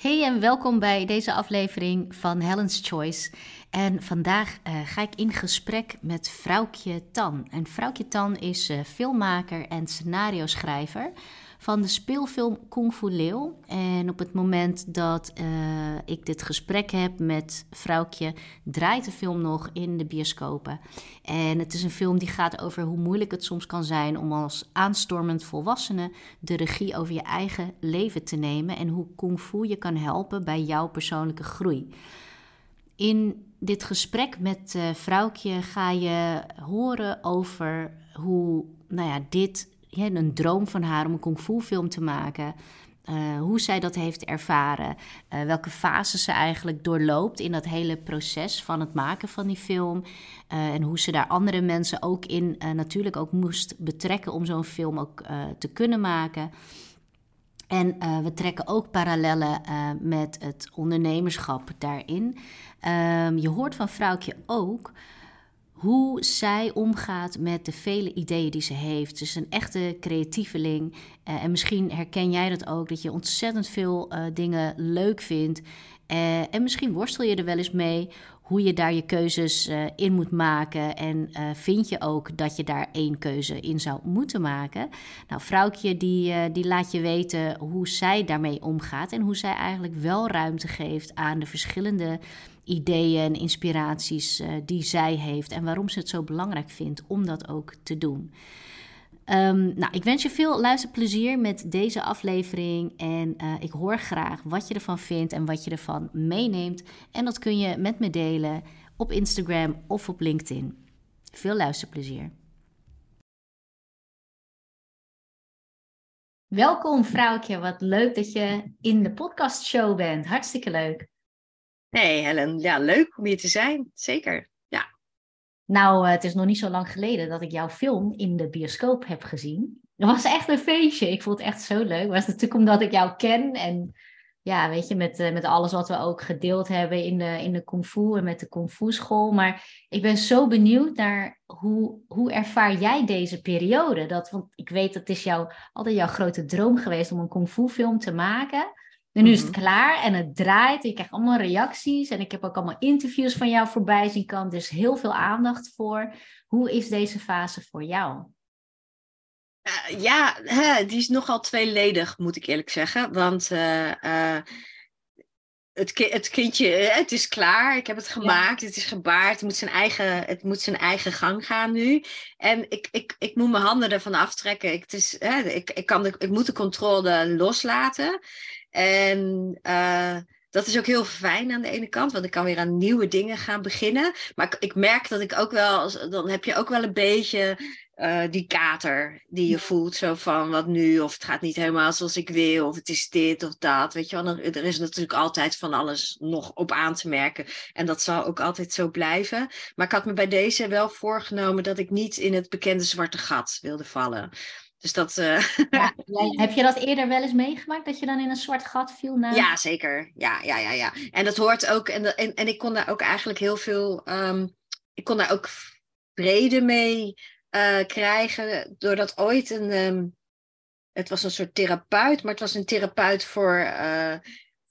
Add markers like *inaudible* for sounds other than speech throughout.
Hey en welkom bij deze aflevering van Helen's Choice. En vandaag uh, ga ik in gesprek met Vrouwtje Tan. En Vrouwtje Tan is uh, filmmaker en scenario-schrijver van de speelfilm Kung Fu Leeuw. En op het moment dat uh, ik dit gesprek heb met Vrouwtje, draait de film nog in de bioscopen. En het is een film die gaat over hoe moeilijk het soms kan zijn om als aanstormend volwassene de regie over je eigen leven te nemen en hoe Kung Fu je kan helpen bij jouw persoonlijke groei. In dit gesprek met uh, Vrouwtje ga je horen over hoe nou ja, dit een droom van haar om een kung fu film te maken. Uh, hoe zij dat heeft ervaren. Uh, welke fases ze eigenlijk doorloopt in dat hele proces van het maken van die film. Uh, en hoe ze daar andere mensen ook in natuurlijk ook moest betrekken om zo'n film ook te kunnen maken. En we trekken ook parallellen met het ondernemerschap daarin. Ehm, je hoort van Vrouwtje ook hoe zij omgaat met de vele ideeën die ze heeft. Ze is een echte creatieveling. Uh, en misschien herken jij dat ook, dat je ontzettend veel uh, dingen leuk vindt. Uh, en misschien worstel je er wel eens mee hoe je daar je keuzes in moet maken. En vind je ook dat je daar één keuze in zou moeten maken? Nou, vrouwtje die, die laat je weten hoe zij daarmee omgaat. En hoe zij eigenlijk wel ruimte geeft aan de verschillende ideeën en inspiraties uh, die zij heeft en waarom ze het zo belangrijk vindt om dat ook te doen. Um, nou, ik wens je veel luisterplezier met deze aflevering en uh, ik hoor graag wat je ervan vindt en wat je ervan meeneemt. En dat kun je met me delen op Instagram of op LinkedIn. Veel luisterplezier. Welkom vrouwtje, wat leuk dat je in de podcastshow bent. Hartstikke leuk. Nee, Helen, ja, leuk om hier te zijn. Zeker, ja. Nou, uh, het is nog niet zo lang geleden dat ik jouw film in de bioscoop heb gezien. Het was echt een feestje. Ik vond het echt zo leuk. Het was natuurlijk omdat ik jou ken en ja, weet je, met, uh, met alles wat we ook gedeeld hebben in de, in de kung fu en met de kung fu school. Maar ik ben zo benieuwd naar hoe, hoe ervaar jij deze periode? Dat, want ik weet dat het is jou, altijd jouw grote droom geweest om een kung fu film te maken. En nu is het mhm. klaar en het draait. Ik krijg allemaal reacties. En ik heb ook allemaal interviews van jou voorbij zien komen. Dus heel veel aandacht voor. Hoe is deze fase voor jou? Uh, ja, hè, die is nogal tweeledig, moet ik eerlijk zeggen. Want uh, uh, het, het, kindje, het is klaar. Ik heb het gemaakt. Het is gebaard. Het moet zijn eigen, het moet zijn eigen gang gaan nu. En ik, ik, ik moet mijn handen ervan aftrekken. Ik, het is, hè, ik, ik, kan de, ik moet de controle loslaten. En uh, dat is ook heel fijn aan de ene kant, want ik kan weer aan nieuwe dingen gaan beginnen. Maar ik, ik merk dat ik ook wel, dan heb je ook wel een beetje uh, die kater die je voelt. Zo van wat nu, of het gaat niet helemaal zoals ik wil, of het is dit of dat. Weet je wel, er is natuurlijk altijd van alles nog op aan te merken. En dat zal ook altijd zo blijven. Maar ik had me bij deze wel voorgenomen dat ik niet in het bekende zwarte gat wilde vallen. Dus dat. Uh... Ja, *laughs* heb je dat eerder wel eens meegemaakt? Dat je dan in een zwart gat viel? Na... Ja, zeker. Ja, ja, ja, ja. En dat hoort ook. En, en, en ik kon daar ook eigenlijk heel veel. Um, ik kon daar ook vrede mee uh, krijgen. Doordat ooit een. Um, het was een soort therapeut, maar het was een therapeut voor. Uh,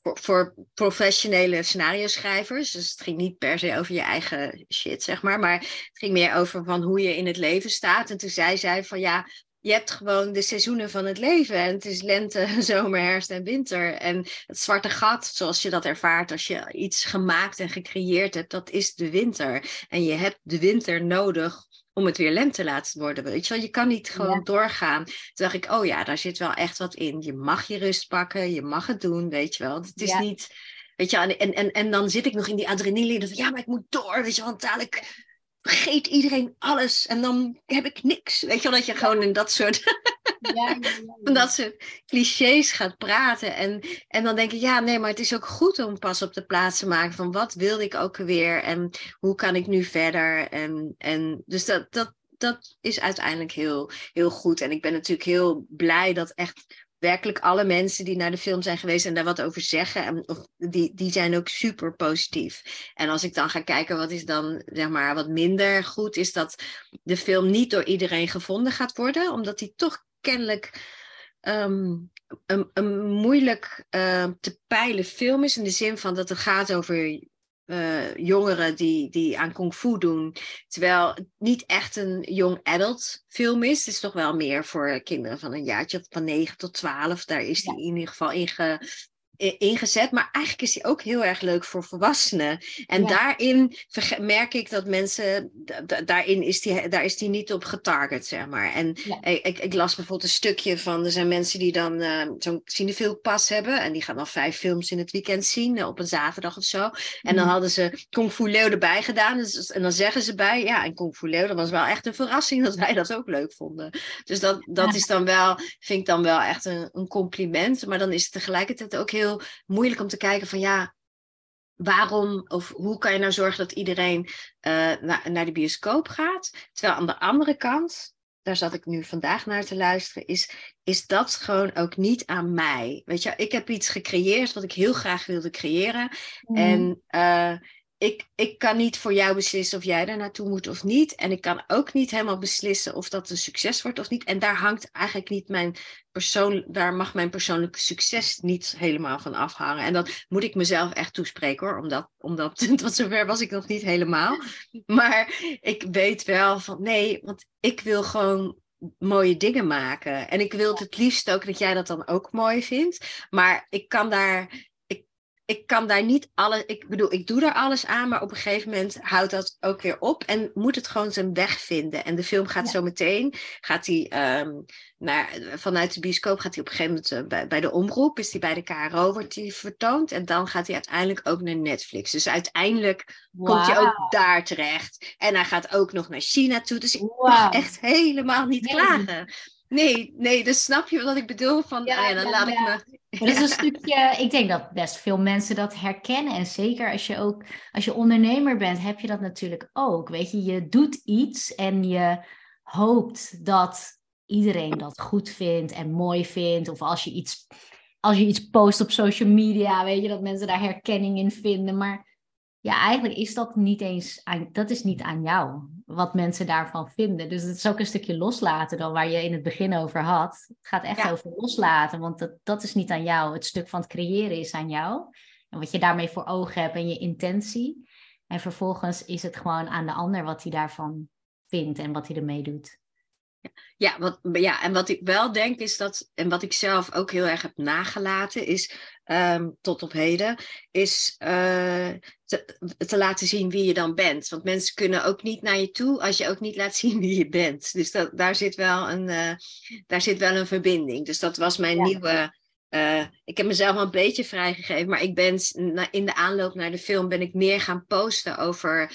voor, voor, professionele scenario schrijvers. Dus het ging niet per se over je eigen shit, zeg maar. Maar het ging meer over van hoe je in het leven staat. En toen zei zij van ja, je hebt gewoon de seizoenen van het leven. En het is lente, *laughs* zomer, herfst en winter. En het zwarte gat, zoals je dat ervaart als je iets gemaakt en gecreëerd hebt, dat is de winter. En je hebt de winter nodig om het weer lente te laten worden. Weet je, wel? je kan niet gewoon doorgaan. Toen dacht ik, oh ja, daar zit wel echt wat in. Je mag je rust pakken, je mag het doen, weet je wel. Het is niet... Weet je, en, en, en dan zit ik nog in die adrenaline. Van, ja, maar ik moet door. Weet je, want dadelijk vergeet iedereen alles en dan heb ik niks. Weet je wel, dat je gewoon in dat soort, ja, ja, ja, *laughs* dat soort clichés gaat praten. En, en dan denk ik, ja, nee, maar het is ook goed om pas op de plaats te maken van wat wil ik ook weer en hoe kan ik nu verder. En, en dus dat, dat, dat is uiteindelijk heel, heel goed. En ik ben natuurlijk heel blij dat echt werkelijk alle mensen die naar de film zijn geweest en daar wat over zeggen, en, of, die, die zijn ook super positief. En als ik dan ga kijken wat is dan zeg maar wat minder goed, is dat de film niet door iedereen gevonden gaat worden, omdat die toch kennelijk um, een, een moeilijk uh, te peilen film is. In de zin van dat het gaat over uh, jongeren die, die aan kung fu doen. Terwijl het niet echt een young adult film is. Het is toch wel meer voor kinderen van een jaartje van 9 tot 12. Daar is die in ieder geval in ge, ingezet. Maar eigenlijk is die ook heel erg leuk voor volwassenen. En daarin merk ik dat mensen, daarin is die, daar is die niet op getarget, zeg maar. En ik, ik, las bijvoorbeeld een stukje van, er zijn mensen die dan uh, zo'n cinefilmpas hebben. En die gaan dan vijf films in het weekend zien, uh, op een zaterdag of zo. En dan mhm. hadden ze Kung Fu Leeuw erbij gedaan. Dus, en dan zeggen ze bij, ja, en Kung Fu Leeuw, dat was wel echt een verrassing dat wij dat ook leuk vonden. Dus dat, dat is dan wel, vind ik dan wel echt een, een compliment. Maar dan is het tegelijkertijd ook heel moeilijk om te kijken van ja, waarom of hoe kan je nou zorgen dat iedereen uh, naar de bioscoop gaat? Terwijl aan de andere kant, daar zat ik nu vandaag naar te luisteren, is, is dat gewoon ook niet aan mij. Weet je, ik heb iets gecreëerd wat ik heel graag wilde creëren. Mm. En uh, ik, ik kan niet voor jou beslissen of jij daar naartoe moet of niet. En ik kan ook niet helemaal beslissen of dat een succes wordt of niet. En daar hangt eigenlijk niet mijn persoon, daar mag mijn persoonlijke succes niet helemaal van afhangen. En dat moet ik mezelf echt toespreken hoor, omdat, omdat *laughs* tot zover was ik nog niet helemaal. *laughs* Maar ik weet wel van nee, want ik wil gewoon mooie dingen maken. En ik wil het liefst ook dat jij dat dan ook mooi vindt. Maar ik kan daar ik kan daar niet alles. Ik bedoel, ik doe daar alles aan, maar op een gegeven moment houdt dat ook weer op en moet het gewoon zijn weg vinden. En de film gaat zo meteen, gaat hij um, naar, vanuit de bioscoop, gaat hij op een gegeven moment uh, bij, bij, de omroep, is hij bij de KRO, wordt hij vertoond. En dan gaat hij uiteindelijk ook naar Netflix. Dus uiteindelijk komt hij ook daar terecht. En hij gaat ook nog naar China toe. Dus ik wow. mag echt helemaal niet klagen. Nee, nee, dus snap je wat ik bedoel? Van, ja, ah ja dan laat ik me dat is *laughs* een stukje, ik denk dat best veel mensen dat herkennen. En zeker als je ook, als je ondernemer bent, heb je dat natuurlijk ook. Weet je, je doet iets en je hoopt dat iedereen dat goed vindt en mooi vindt. Of als je iets, als je iets post op social media, weet je, dat mensen daar herkenning in vinden. Maar ja, eigenlijk is dat niet eens aan, dat is niet aan jou, wat mensen daarvan vinden. Dus het is ook een stukje loslaten dan waar je in het begin over had. Het gaat echt over loslaten, want dat, dat is niet aan jou. Het stuk van het creëren is aan jou. En wat je daarmee voor ogen hebt en je intentie. En vervolgens is het gewoon aan de ander wat hij daarvan vindt en wat hij ermee doet. Ja, wat, ja, en wat ik wel denk is dat, en wat ik zelf ook heel erg heb nagelaten, is um, tot op heden, is uh, te, te, laten zien wie je dan bent. Want mensen kunnen ook niet naar je toe als je ook niet laat zien wie je bent. Dus dat, daar, zit wel een, uh, daar zit wel een verbinding. Dus dat was mijn nieuwe uh, ik heb mezelf wel een beetje vrijgegeven, maar ik ben in de aanloop naar de film ben ik meer gaan posten over,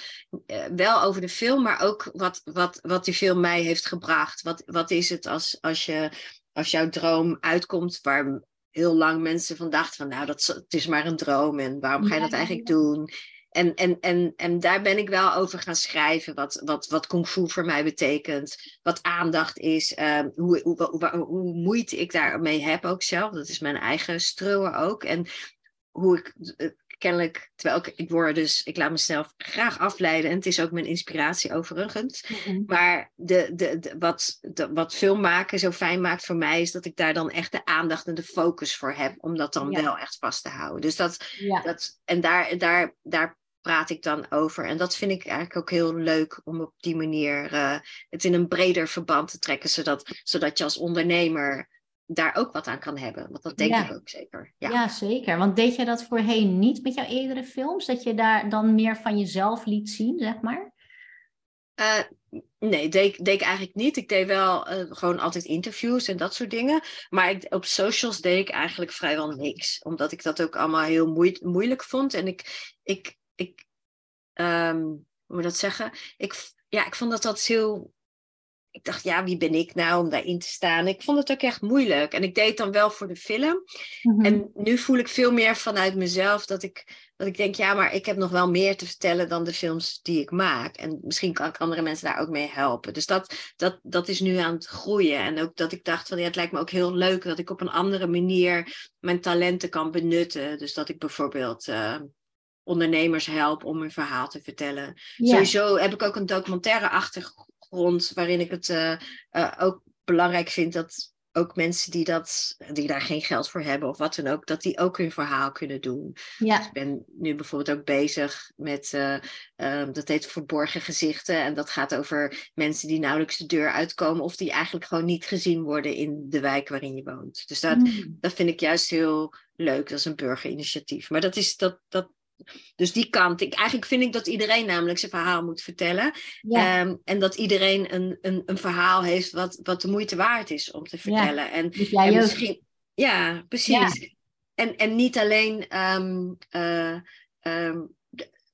uh, wel over de film, maar ook wat, wat, wat die film mij heeft gebracht. Wat, wat is het als, als, je, als jouw droom uitkomt waar heel lang mensen van dachten van nou, dat, het is maar een droom en waarom ga je dat eigenlijk doen? En, en, en, en daar ben ik wel over gaan schrijven, wat, wat, wat kung fu voor mij betekent, wat aandacht is, um, hoe, hoe, hoe, hoe, moeite ik daarmee heb ook zelf. Dat is mijn eigen streuwen ook. En hoe ik uh, kennelijk, terwijl ik, ik word dus, ik laat mezelf graag afleiden en het is ook mijn inspiratie overigens. Maar de, de, de, wat, de, wat filmmaken zo fijn maakt voor mij is dat ik daar dan echt de aandacht en de focus voor heb om dat dan wel echt vast te houden. Dus dat, ja. dat en daar, daar, daar praat ik dan over. En dat vind ik eigenlijk ook heel leuk om op die manier uh, het in een breder verband te trekken, zodat, zodat je als ondernemer daar ook wat aan kan hebben. Want dat denk ja. ik ook zeker. Ja. ja. zeker. Want deed je dat voorheen niet met jouw eerdere films? Dat je daar dan meer van jezelf liet zien, zeg maar? Uh, nee, deed, deed ik eigenlijk niet. Ik deed wel uh, gewoon altijd interviews en dat soort dingen. Maar ik, op socials deed ik eigenlijk vrijwel niks. Omdat ik dat ook allemaal heel moe moeilijk vond. En ik, ik, ik um, hoe moet dat zeggen? Ik, ja, ik vond dat dat heel. Ik dacht, ja, wie ben ik nou om daarin te staan? Ik vond het ook echt moeilijk. En ik deed dan wel voor de film. Mm-hmm. En nu voel ik veel meer vanuit mezelf dat ik, dat ik denk, ja, maar ik heb nog wel meer te vertellen dan de films die ik maak. En misschien kan ik andere mensen daar ook mee helpen. Dus dat, dat, dat is nu aan het groeien. En ook dat ik dacht van, ja, het lijkt me ook heel leuk dat ik op een andere manier mijn talenten kan benutten. Dus dat ik bijvoorbeeld. Uh, ondernemers help om hun verhaal te vertellen. Sowieso heb ik ook een documentaire achtergrond waarin ik het uh, uh, ook belangrijk vind dat ook mensen die, dat, die daar geen geld voor hebben of wat dan ook, dat die ook hun verhaal kunnen doen. Ja. Dus ik ben nu bijvoorbeeld ook bezig met, uh, um, dat heet Verborgen Gezichten. En dat gaat over mensen die nauwelijks de deur uitkomen of die eigenlijk gewoon niet gezien worden in de wijk waarin je woont. Dus dat, mm. dat vind ik juist heel leuk. Dat is een burgerinitiatief. Maar dat is, dat, dat, dus die kant. Ik, eigenlijk vind ik dat iedereen namelijk zijn verhaal moet vertellen. Ehm, en dat iedereen een, een, een verhaal heeft wat, wat de moeite waard is om te vertellen. En, dus en misschien, ja, precies. En, en niet alleen. Um, uh, um,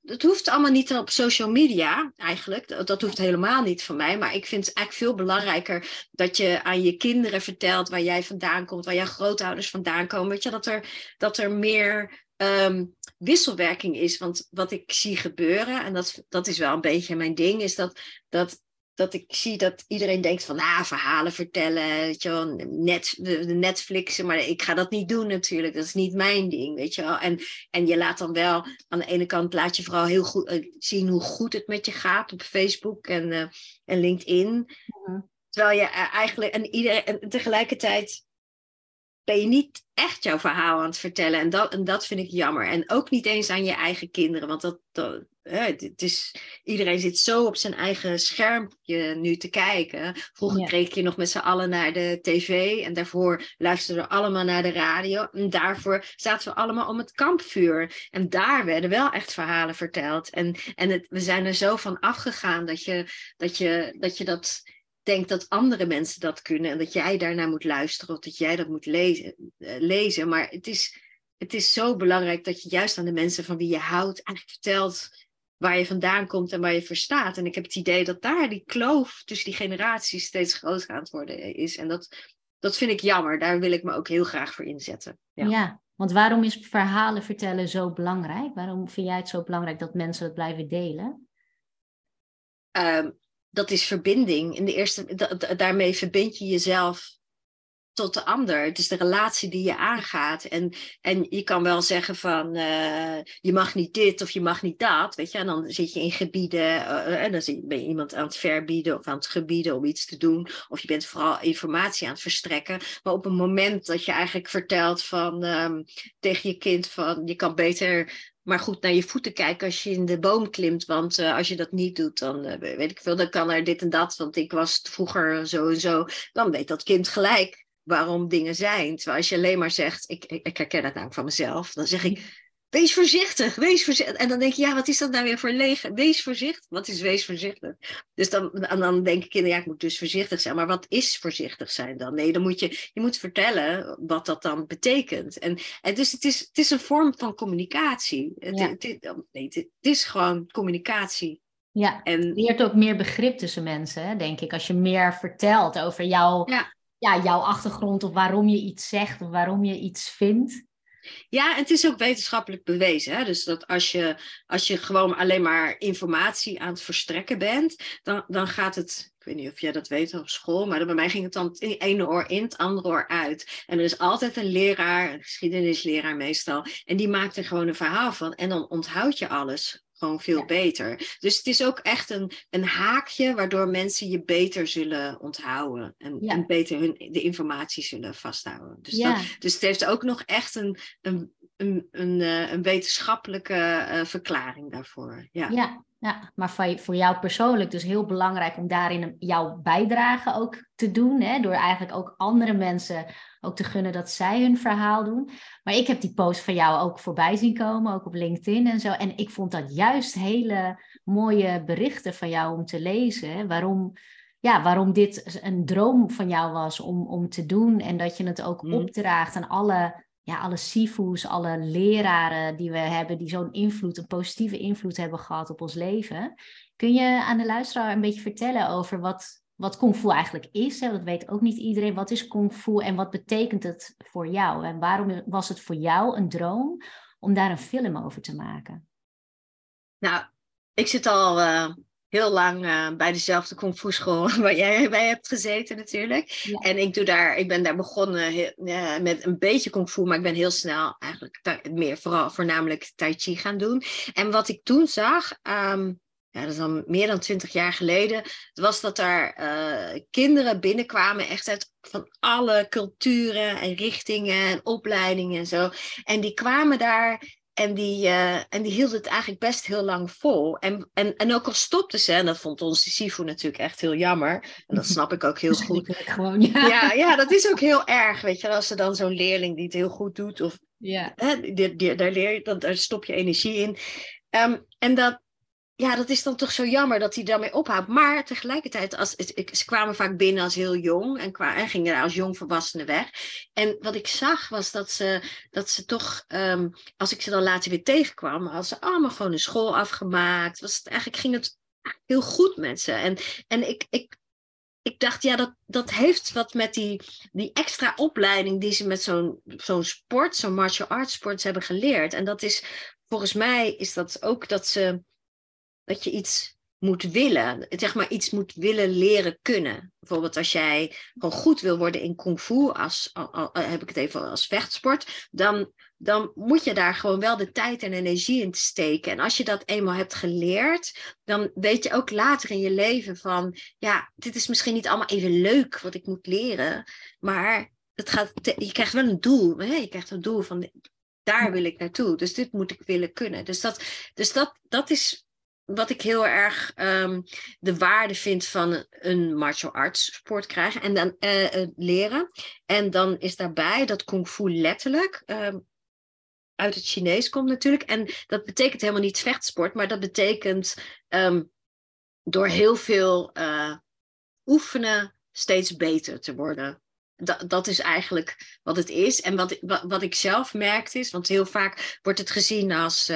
het hoeft allemaal niet op social media, eigenlijk. Dat, dat, hoeft helemaal niet van mij. Maar ik vind het eigenlijk veel belangrijker dat je aan je kinderen vertelt waar jij vandaan komt, waar jouw grootouders vandaan komen. Weet je, dat er, dat er meer um, wisselwerking is. Want wat ik zie gebeuren, en dat, dat is wel een beetje mijn ding, is dat, dat, dat ik zie dat iedereen denkt van, ah, verhalen vertellen, weet je wel, net, Netflixen, maar ik ga dat niet doen natuurlijk, dat is niet mijn ding, weet je wel. En, en je laat dan wel, aan de ene kant laat je vooral heel goed uh, zien hoe goed het met je gaat op Facebook en, uh, en LinkedIn. Mhm. Terwijl je uh, eigenlijk, en, iedereen, en tegelijkertijd ben je niet echt jouw verhaal aan het vertellen. En dat, en dat vind ik jammer. En ook niet eens aan je eigen kinderen. Want dat, dat het is, iedereen zit zo op zijn eigen schermpje nu te kijken. Vroeger ja. kreeg je nog met z'n allen naar de tv. En daarvoor luisterden we allemaal naar de radio. En daarvoor zaten we allemaal om het kampvuur. En daar werden wel echt verhalen verteld. En, en het, we zijn er zo van afgegaan dat je dat, je, dat, je dat denkt dat andere mensen dat kunnen en dat jij daarnaar moet luisteren of dat jij dat moet lezen. Eh, lezen. Maar het is, het is zo belangrijk dat je juist aan de mensen van wie je houdt eigenlijk vertelt waar je vandaan komt en waar je voor staat. En ik heb het idee dat daar die kloof tussen die generaties steeds groter aan het worden is. En dat, dat vind ik jammer. Daar wil ik me ook heel graag voor inzetten. Ja. ja. Want waarom is verhalen vertellen zo belangrijk? Waarom vind jij het zo belangrijk dat mensen het blijven delen? Um, dat is verbinding. In de eerste, daarmee verbind je jezelf tot de ander. Het is de relatie die je aangaat. En, en je kan wel zeggen van uh, je mag niet dit of je mag niet dat. Weet je, en dan zit je in gebieden uh, en dan ben je iemand aan het verbieden of aan het gebieden om iets te doen. Of je bent vooral informatie aan het verstrekken. Maar op een moment dat je eigenlijk vertelt van um, tegen je kind van je kan beter maar goed naar je voeten kijken als je in de boom klimt. Want uh, als je dat niet doet, dan uh, weet ik veel, dan kan er dit en dat. Want ik was vroeger zo en zo. Dan weet dat kind gelijk waarom dingen zijn. Terwijl als je alleen maar zegt, ik, ik, ik herken dat nou van mezelf. Dan zeg ik, wees voorzichtig, wees voorzichtig. En dan denk je, ja, wat is dat nou weer voor leeg? Wees voorzichtig. Wat is wees voorzichtig? Dus dan, en dan denken kinderen, ja, ik moet dus voorzichtig zijn. Maar wat is voorzichtig zijn dan? Nee, dan moet je, je moet vertellen wat dat dan betekent. En, en dus het is, het is een vorm van communicatie. Het, ja. het, het, nee, het, is gewoon communicatie. Ja, en, je leert ook meer begrip tussen mensen, denk ik. Als je meer vertelt over jouw, ja. Ja, jouw achtergrond of waarom je iets zegt of waarom je iets vindt. Ja, het is ook wetenschappelijk bewezen. Hè? Dus dat als je, als je gewoon alleen maar informatie aan het verstrekken bent, dan, dan gaat het. Ik weet niet of jij dat weet op school, maar bij mij ging het dan het ene oor in, het andere oor uit. En er is altijd een leraar, een geschiedenisleraar meestal, en die maakt er gewoon een verhaal van. En dan onthoud je alles gewoon veel beter. Dus het is ook echt een, een haakje waardoor mensen je beter zullen onthouden en, en beter hun, de informatie zullen vasthouden. Dus, dat, dus het heeft ook nog echt een, een, een, een, eh, een wetenschappelijke uh, verklaring daarvoor. Ja. ja. Ja, maar voor jou persoonlijk dus heel belangrijk om daarin jouw bijdrage ook te doen. Hè? Door eigenlijk ook andere mensen ook te gunnen dat zij hun verhaal doen. Maar ik heb die post van jou ook voorbij zien komen, ook op LinkedIn en zo. En ik vond dat juist hele mooie berichten van jou om te lezen. Hè? Waarom, ja, waarom dit een droom van jou was om, om te doen. En dat je het ook mm. opdraagt aan alle ja, alle sifu's, alle leraren die we hebben, die zo'n invloed, een positieve invloed hebben gehad op ons leven. Kun je aan de luisteraar een beetje vertellen over wat, wat kung fu eigenlijk is? Hè? Dat weet ook niet iedereen. Wat is kung fu en wat betekent het voor jou? En waarom was het voor jou een droom om daar een film over te maken? Nou, ik zit al uh, heel lang uh, bij dezelfde kung fu school *laughs* waar jij bij hebt gezeten natuurlijk. En ik, doe daar, ik ben daar begonnen heel, uh, met een beetje kung fu, maar ik ben heel snel eigenlijk meer vooral voornamelijk tai chi gaan doen. En wat ik toen zag, um, ja, dat is al meer dan twintig jaar geleden, was dat er uh, kinderen binnenkwamen echt uit van alle culturen en richtingen en opleidingen en zo. En die kwamen daar en die, uh, en die hielden het eigenlijk best heel lang vol. En, en, en ook al stopten ze, en dat vond onze Sifu natuurlijk echt heel jammer. En dat snap ik ook heel *laughs* goed. Gewoon, ja. ja. Ja, dat is ook heel erg, weet je. Als er dan zo'n leerling die het heel goed doet, of ja. hè, die, die, daar, leer je, dan, daar stop je energie in. Um, en dat, ja, dat is dan toch zo jammer dat hij daarmee ophoudt. Maar tegelijkertijd, als, ze kwamen vaak binnen als heel jong en, kwa, en gingen als jong volwassenen weg. En wat ik zag was dat ze, dat ze toch, um, als ik ze dan later weer tegenkwam, als ze allemaal gewoon een school afgemaakt. Was het, eigenlijk ging het heel goed met ze. En, en ik, ik, ik dacht, ja, dat, dat heeft wat met die, die extra opleiding die ze met zo'n zo'n sport, zo'n martial arts sport hebben geleerd. En dat is, volgens mij is dat ook dat ze dat je iets moet willen, zeg maar iets moet willen leren kunnen. Bijvoorbeeld als jij gewoon goed wil worden in kung fu, als, al, heb ik het even als vechtsport, dan, dan moet je daar gewoon wel de tijd en energie in steken. En als je dat eenmaal hebt geleerd, dan weet je ook later in je leven van, ja, dit is misschien niet allemaal even leuk wat ik moet leren, maar het gaat, je krijgt wel een doel. Hè? Je krijgt een doel van, daar wil ik naartoe. Dus dit moet ik willen kunnen. Dus dat, dus dat, dat is wat ik heel erg um, de waarde vind van een martial arts sport krijgen en dan uh, leren. En dan is daarbij dat kung fu letterlijk um, uit het Chinees komt natuurlijk. En dat betekent helemaal niet vechtsport, maar dat betekent um, door heel veel uh, oefenen steeds beter te worden. Dat, dat is eigenlijk wat het is. En wat, wat, wat ik zelf merkte is, want heel vaak wordt het gezien als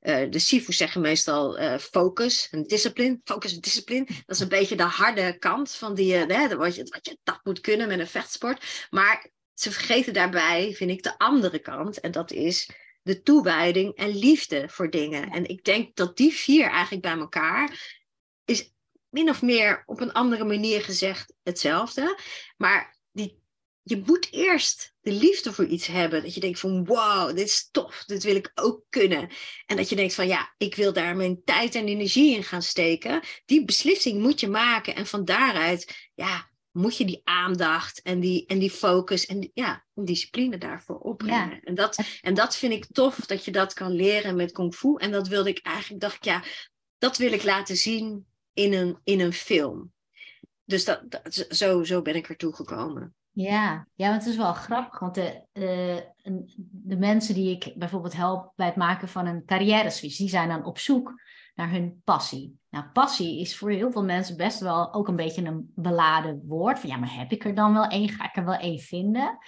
uh, de SIFU's zeggen meestal uh, focus en discipline. Focus en discipline. Dat is een beetje de harde kant van die, uh, wat, je, wat je dat moet kunnen met een vechtsport. Maar ze vergeten daarbij, vind ik, de andere kant. En dat is de toewijding en liefde voor dingen. En ik denk dat die vier eigenlijk bij elkaar is min of meer op een andere manier gezegd hetzelfde. Maar die je moet eerst de liefde voor iets hebben. Dat je denkt van wow, dit is tof, dit wil ik ook kunnen. En dat je denkt van ja, ik wil daar mijn tijd en energie in gaan steken. Die beslissing moet je maken. En van daaruit, ja, moet je die aandacht en die, en die focus en die, ja, discipline daarvoor opbrengen. En, dat, en dat vind ik tof, dat je dat kan leren met kung fu. En dat wilde ik eigenlijk, dacht ik ja, dat wil ik laten zien in een, in een film. Dus dat, dat, zo, zo ben ik ertoe gekomen. Ja, ja, want het is wel grappig, want de, de mensen die ik bijvoorbeeld help bij het maken van een carrière die zijn dan op zoek naar hun passie. Nou, passie is voor heel veel mensen best wel ook een beetje een beladen woord. Van ja, maar heb ik er dan wel één? Ga ik er wel één vinden?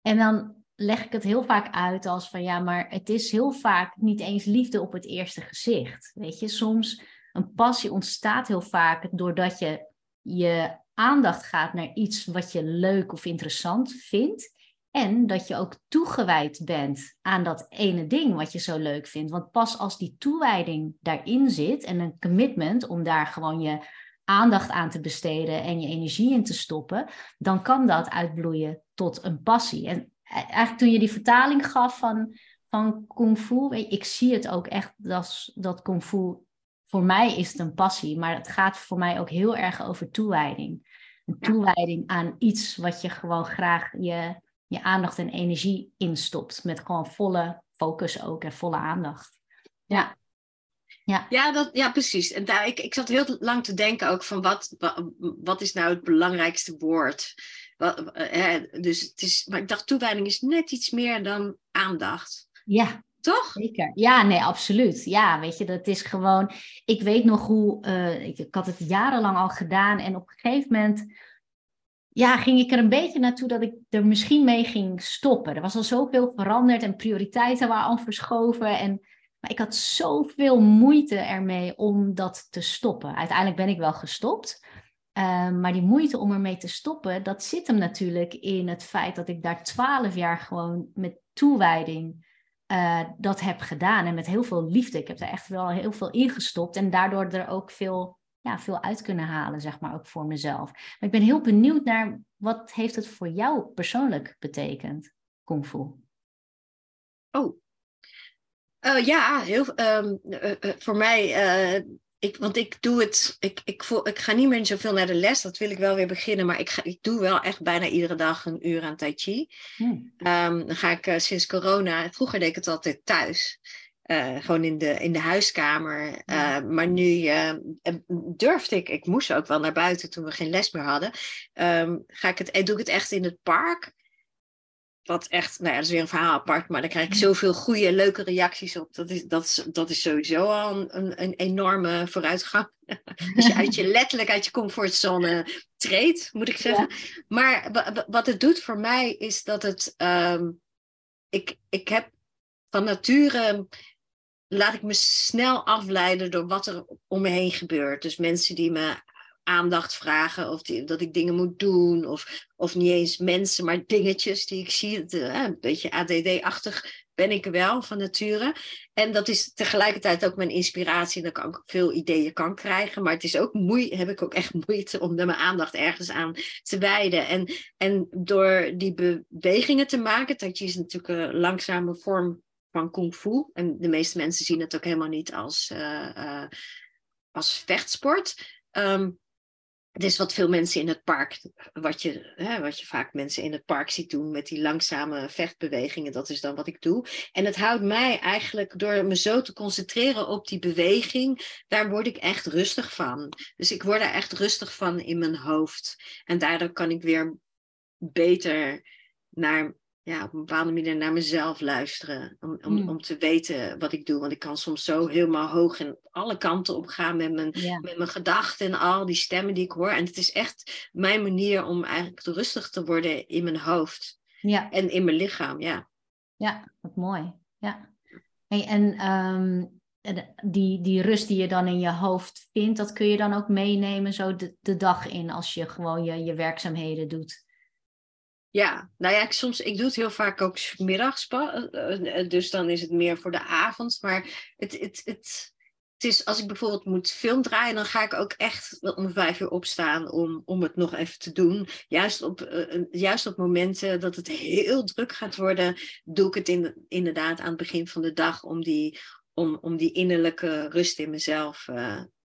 En dan leg ik het heel vaak uit als van ja, maar het is heel vaak niet eens liefde op het eerste gezicht. Weet je, soms een passie ontstaat heel vaak doordat je je aandacht gaat naar iets wat je leuk of interessant vindt. En dat je ook toegewijd bent aan dat ene ding wat je zo leuk vindt. Want pas als die toewijding daarin zit en een commitment om daar gewoon je aandacht aan te besteden en je energie in te stoppen, dan kan dat uitbloeien tot een passie. En eigenlijk toen je die vertaling gaf van, van kung fu, ik zie het ook echt dat, dat kung fu voor mij is het een passie, maar het gaat voor mij ook heel erg over toewijding. Een toewijding aan iets wat je gewoon graag je, je aandacht en energie instopt. Met gewoon volle focus ook en volle aandacht. Ja. Ja, ja, dat, ja precies. En daar, ik, ik zat heel lang te denken ook van wat, wat, is nou het belangrijkste woord? Wat, hè, dus het is, maar ik dacht toewijding is net iets meer dan aandacht. Ja, toch? Zeker. Ja, nee, absoluut. Ja, weet je, dat is gewoon. Ik weet nog hoe. Uh, ik, had het jarenlang al gedaan. En op een gegeven moment. Ja, ging ik er een beetje naartoe dat ik er misschien mee ging stoppen. Er was al zoveel veranderd en prioriteiten waren al verschoven. En, maar ik had zoveel moeite ermee om dat te stoppen. Uiteindelijk ben ik wel gestopt. Uh, maar die moeite om ermee te stoppen, dat zit hem natuurlijk in het feit dat ik daar twaalf jaar gewoon met toewijding uh, dat heb gedaan. En met heel veel liefde. Ik heb er echt wel heel veel in gestopt. En daardoor er ook veel, ja, veel uit kunnen halen, zeg maar, ook voor mezelf. Maar ik ben heel benieuwd naar wat heeft het voor jou persoonlijk betekend, Kung Fu? Oh. Uh, ja, heel, um, uh, voor mij ik, want ik doe het, ik, ik, voel, ik ga niet meer zoveel naar de les, dat wil ik wel weer beginnen, maar ik, ga, ik doe wel echt bijna iedere dag een uur aan Tai Chi. Hmm. Ehm, dan ga ik uh, sinds corona, vroeger deed ik het altijd thuis. Uh, gewoon in de, in de huiskamer. Uh, maar nu durfde ik, ik moest ook wel naar buiten toen we geen les meer hadden. Um, ga ik het, doe ik het echt in het park. Wat echt, nou ja, dat is weer een verhaal apart, maar dan krijg ik zoveel goede, leuke reacties op. Dat is, dat is, dat is sowieso al een, een enorme vooruitgang. *laughs* Als je uit je *laughs* letterlijk uit je comfortzone treedt, moet ik zeggen. Maar wat het doet voor mij is dat het. Um, ik, ik heb van nature laat ik me snel afleiden door wat er om me heen gebeurt. Dus mensen die me aandacht vragen of dat ik dingen moet doen of, of niet eens mensen, maar dingetjes die ik zie. Eh, een beetje ADD-achtig ben ik wel van nature. En dat is tegelijkertijd ook mijn inspiratie. Dat ik ook veel ideeën kan krijgen. Maar het is ook moeite, heb ik ook echt moeite om mijn aandacht ergens aan te wijden. En, en door die bewegingen te maken, dat is natuurlijk een langzame vorm van kung fu. En de meeste mensen zien het ook helemaal niet als, uh, als vechtsport. Um, het is wat veel mensen in het park, wat je, hè, wat je vaak mensen in het park ziet doen met die langzame vechtbewegingen, dat is dan wat ik doe. En het houdt mij eigenlijk door me zo te concentreren op die beweging, daar word ik echt rustig van. Dus ik word er echt rustig van in mijn hoofd. En daardoor kan ik weer beter naar ja, op een bepaalde manier naar mezelf luisteren. Om, om, hmm. om te weten wat ik doe. Want ik kan soms zo helemaal hoog en alle kanten op gaan met mijn, met mijn gedachten en al die stemmen die ik hoor. En het is echt mijn manier om eigenlijk rustig te worden in mijn hoofd. Ja. En in mijn lichaam, ja. Ja, wat mooi. Ja. Hey, en ehm, die, die rust die je dan in je hoofd vindt, dat kun je dan ook meenemen zo de, de dag in als je gewoon je, je werkzaamheden doet. Ja, nou ja, ik, soms, ik doe het heel vaak ook middags, eh, eh, dus dan is het meer voor de avond. Maar het, het, het, het is, als ik bijvoorbeeld moet film draaien, dan ga ik ook echt om vijf uur opstaan om, om het nog even te doen. Juist op, uh, juist op momenten dat het heel druk gaat worden, doe ik het in, inderdaad aan het begin van de dag om die, om, om die innerlijke rust in mezelf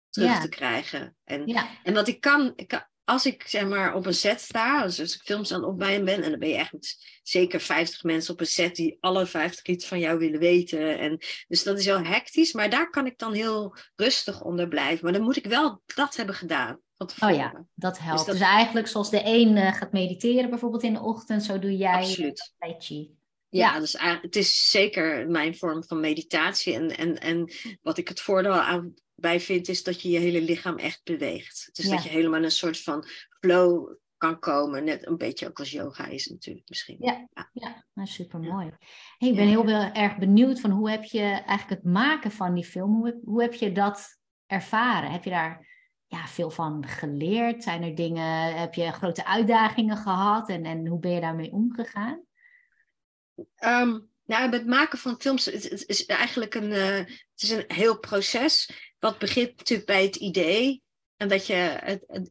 terug te krijgen. En, en wat ik kan, ik kan als ik zeg maar op een set sta, dus als ik films aan opbouwen ben, en dan ben je echt zeker 50 mensen op een set die alle 50 iets van jou willen weten. En, dus dat is wel hectisch, maar daar kan ik dan heel rustig onder blijven. Maar dan moet ik wel dat hebben gedaan. Oh ja, dat dus helpt. Dus, eigenlijk zoals de een uh, gaat mediteren bijvoorbeeld in de ochtend, zo doe jij Absoluut. Tai Chi. Ja, dus het is zeker mijn vorm van meditatie. En, en, en wat ik het voordeel aan bij vind, is dat je je hele lichaam echt beweegt. Dus dat je helemaal een soort van flow kan komen. Net een beetje ook als yoga is natuurlijk misschien. Ja, ja. ja nou, super mooi. Hey, ik ben heel erg benieuwd van hoe heb je eigenlijk het maken van die film, hoe, hoe heb je dat ervaren? Heb je daar ja, veel van geleerd? Zijn er dingen, heb je grote uitdagingen gehad en, en hoe ben je daarmee omgegaan? Um, nou, het maken van films het, is eigenlijk een, uh, het is een heel proces. Wat begint natuurlijk bij het idee. En dat je.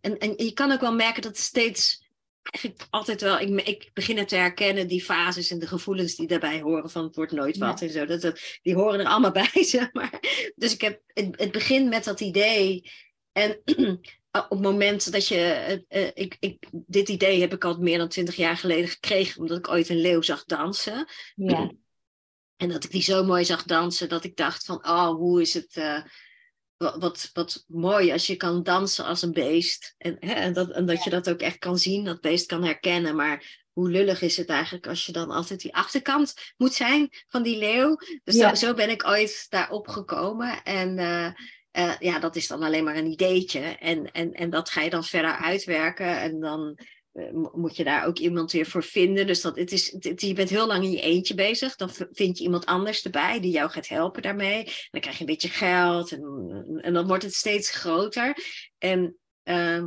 En, en je kan ook wel merken dat het steeds. Eigenlijk altijd wel. Ik, ik begin het te herkennen, die fases en de gevoelens die daarbij horen. Van het wordt nooit wat en zo. Dat, dat, die horen er allemaal *laughs* bij, zeg maar. Dus ik heb. Het, het begint met dat idee. En *clears throat* op het moment dat je. Uh, ik, ik, dit idee heb ik al meer dan twintig jaar geleden gekregen. Omdat ik ooit een leeuw zag dansen. Ja. En dat ik die zo mooi zag dansen. Dat ik dacht van. Oh, hoe is het. Uh, wat, wat mooi als je kan dansen als een beest. En, hè, en, dat, en dat je dat ook echt kan zien, dat beest kan herkennen. Maar hoe lullig is het eigenlijk als je dan altijd die achterkant moet zijn van die leeuw. Dus zo, zo, ben ik ooit daarop gekomen. En uh, uh, ja, dat is dan alleen maar een ideetje. En, en, en dat ga je dan verder uitwerken. En dan eh, moet je daar ook iemand weer voor vinden. Dus dat, het is, je bent heel lang in je eentje bezig. Dan vind je iemand anders erbij die jou gaat helpen daarmee. Dan krijg je een beetje geld en, en dan wordt het steeds groter. En uh,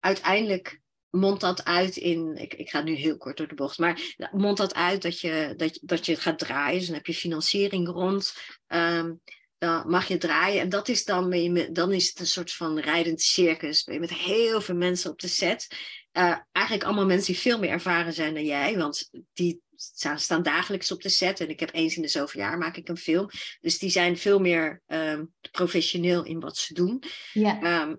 uiteindelijk mondt dat uit in, ik, ik ga nu heel kort door de bocht, maar mondt dat uit dat je, dat, dat je gaat draaien. Dus dan heb je financiering rond. Um, dan mag je draaien. En dat is dan, dan is het een soort van rijdend circus. Ben je met heel veel mensen op de set. Uh, eigenlijk allemaal mensen die veel meer ervaren zijn dan jij. Want die staan, staan dagelijks op de set. En ik heb eens in de zoveel jaar maak ik een film. Dus die zijn veel meer ehm, professioneel in wat ze doen. Ja. Ehm,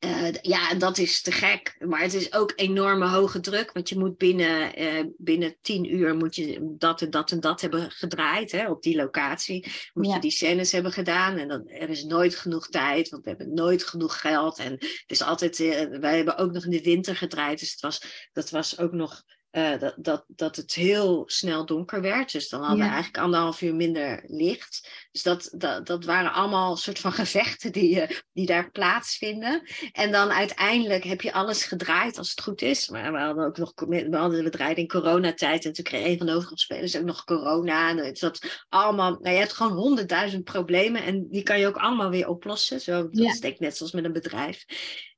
eh, ja, dat is te gek. Maar het is ook enorme hoge druk. Want je moet binnen, uh, binnen tien uur moet je dat en dat en dat hebben gedraaid. Hè, op die locatie. Moet Ja. je die scènes hebben gedaan. En dan, er is nooit genoeg tijd. Want we hebben nooit genoeg geld. En het is altijd... eh, wij hebben ook nog in de winter gedraaid. Dus het was, dat was ook nog... eh, dat, dat, dat het heel snel donker werd. Dus dan hadden we eigenlijk anderhalf uur minder licht. Dus dat, dat, dat waren allemaal soort van *laughs* gevechten die, eh, die daar plaatsvinden. En dan uiteindelijk heb je alles gedraaid als het goed is. Maar we hadden ook nog, we hadden we draaiden in coronatijd. En toen kreeg een van de hoofdrolspelers ook nog corona. En het zat allemaal, nou, je hebt gewoon honderdduizend problemen. En die kan je ook allemaal weer oplossen. Zo, dat Ja. net zoals met een bedrijf.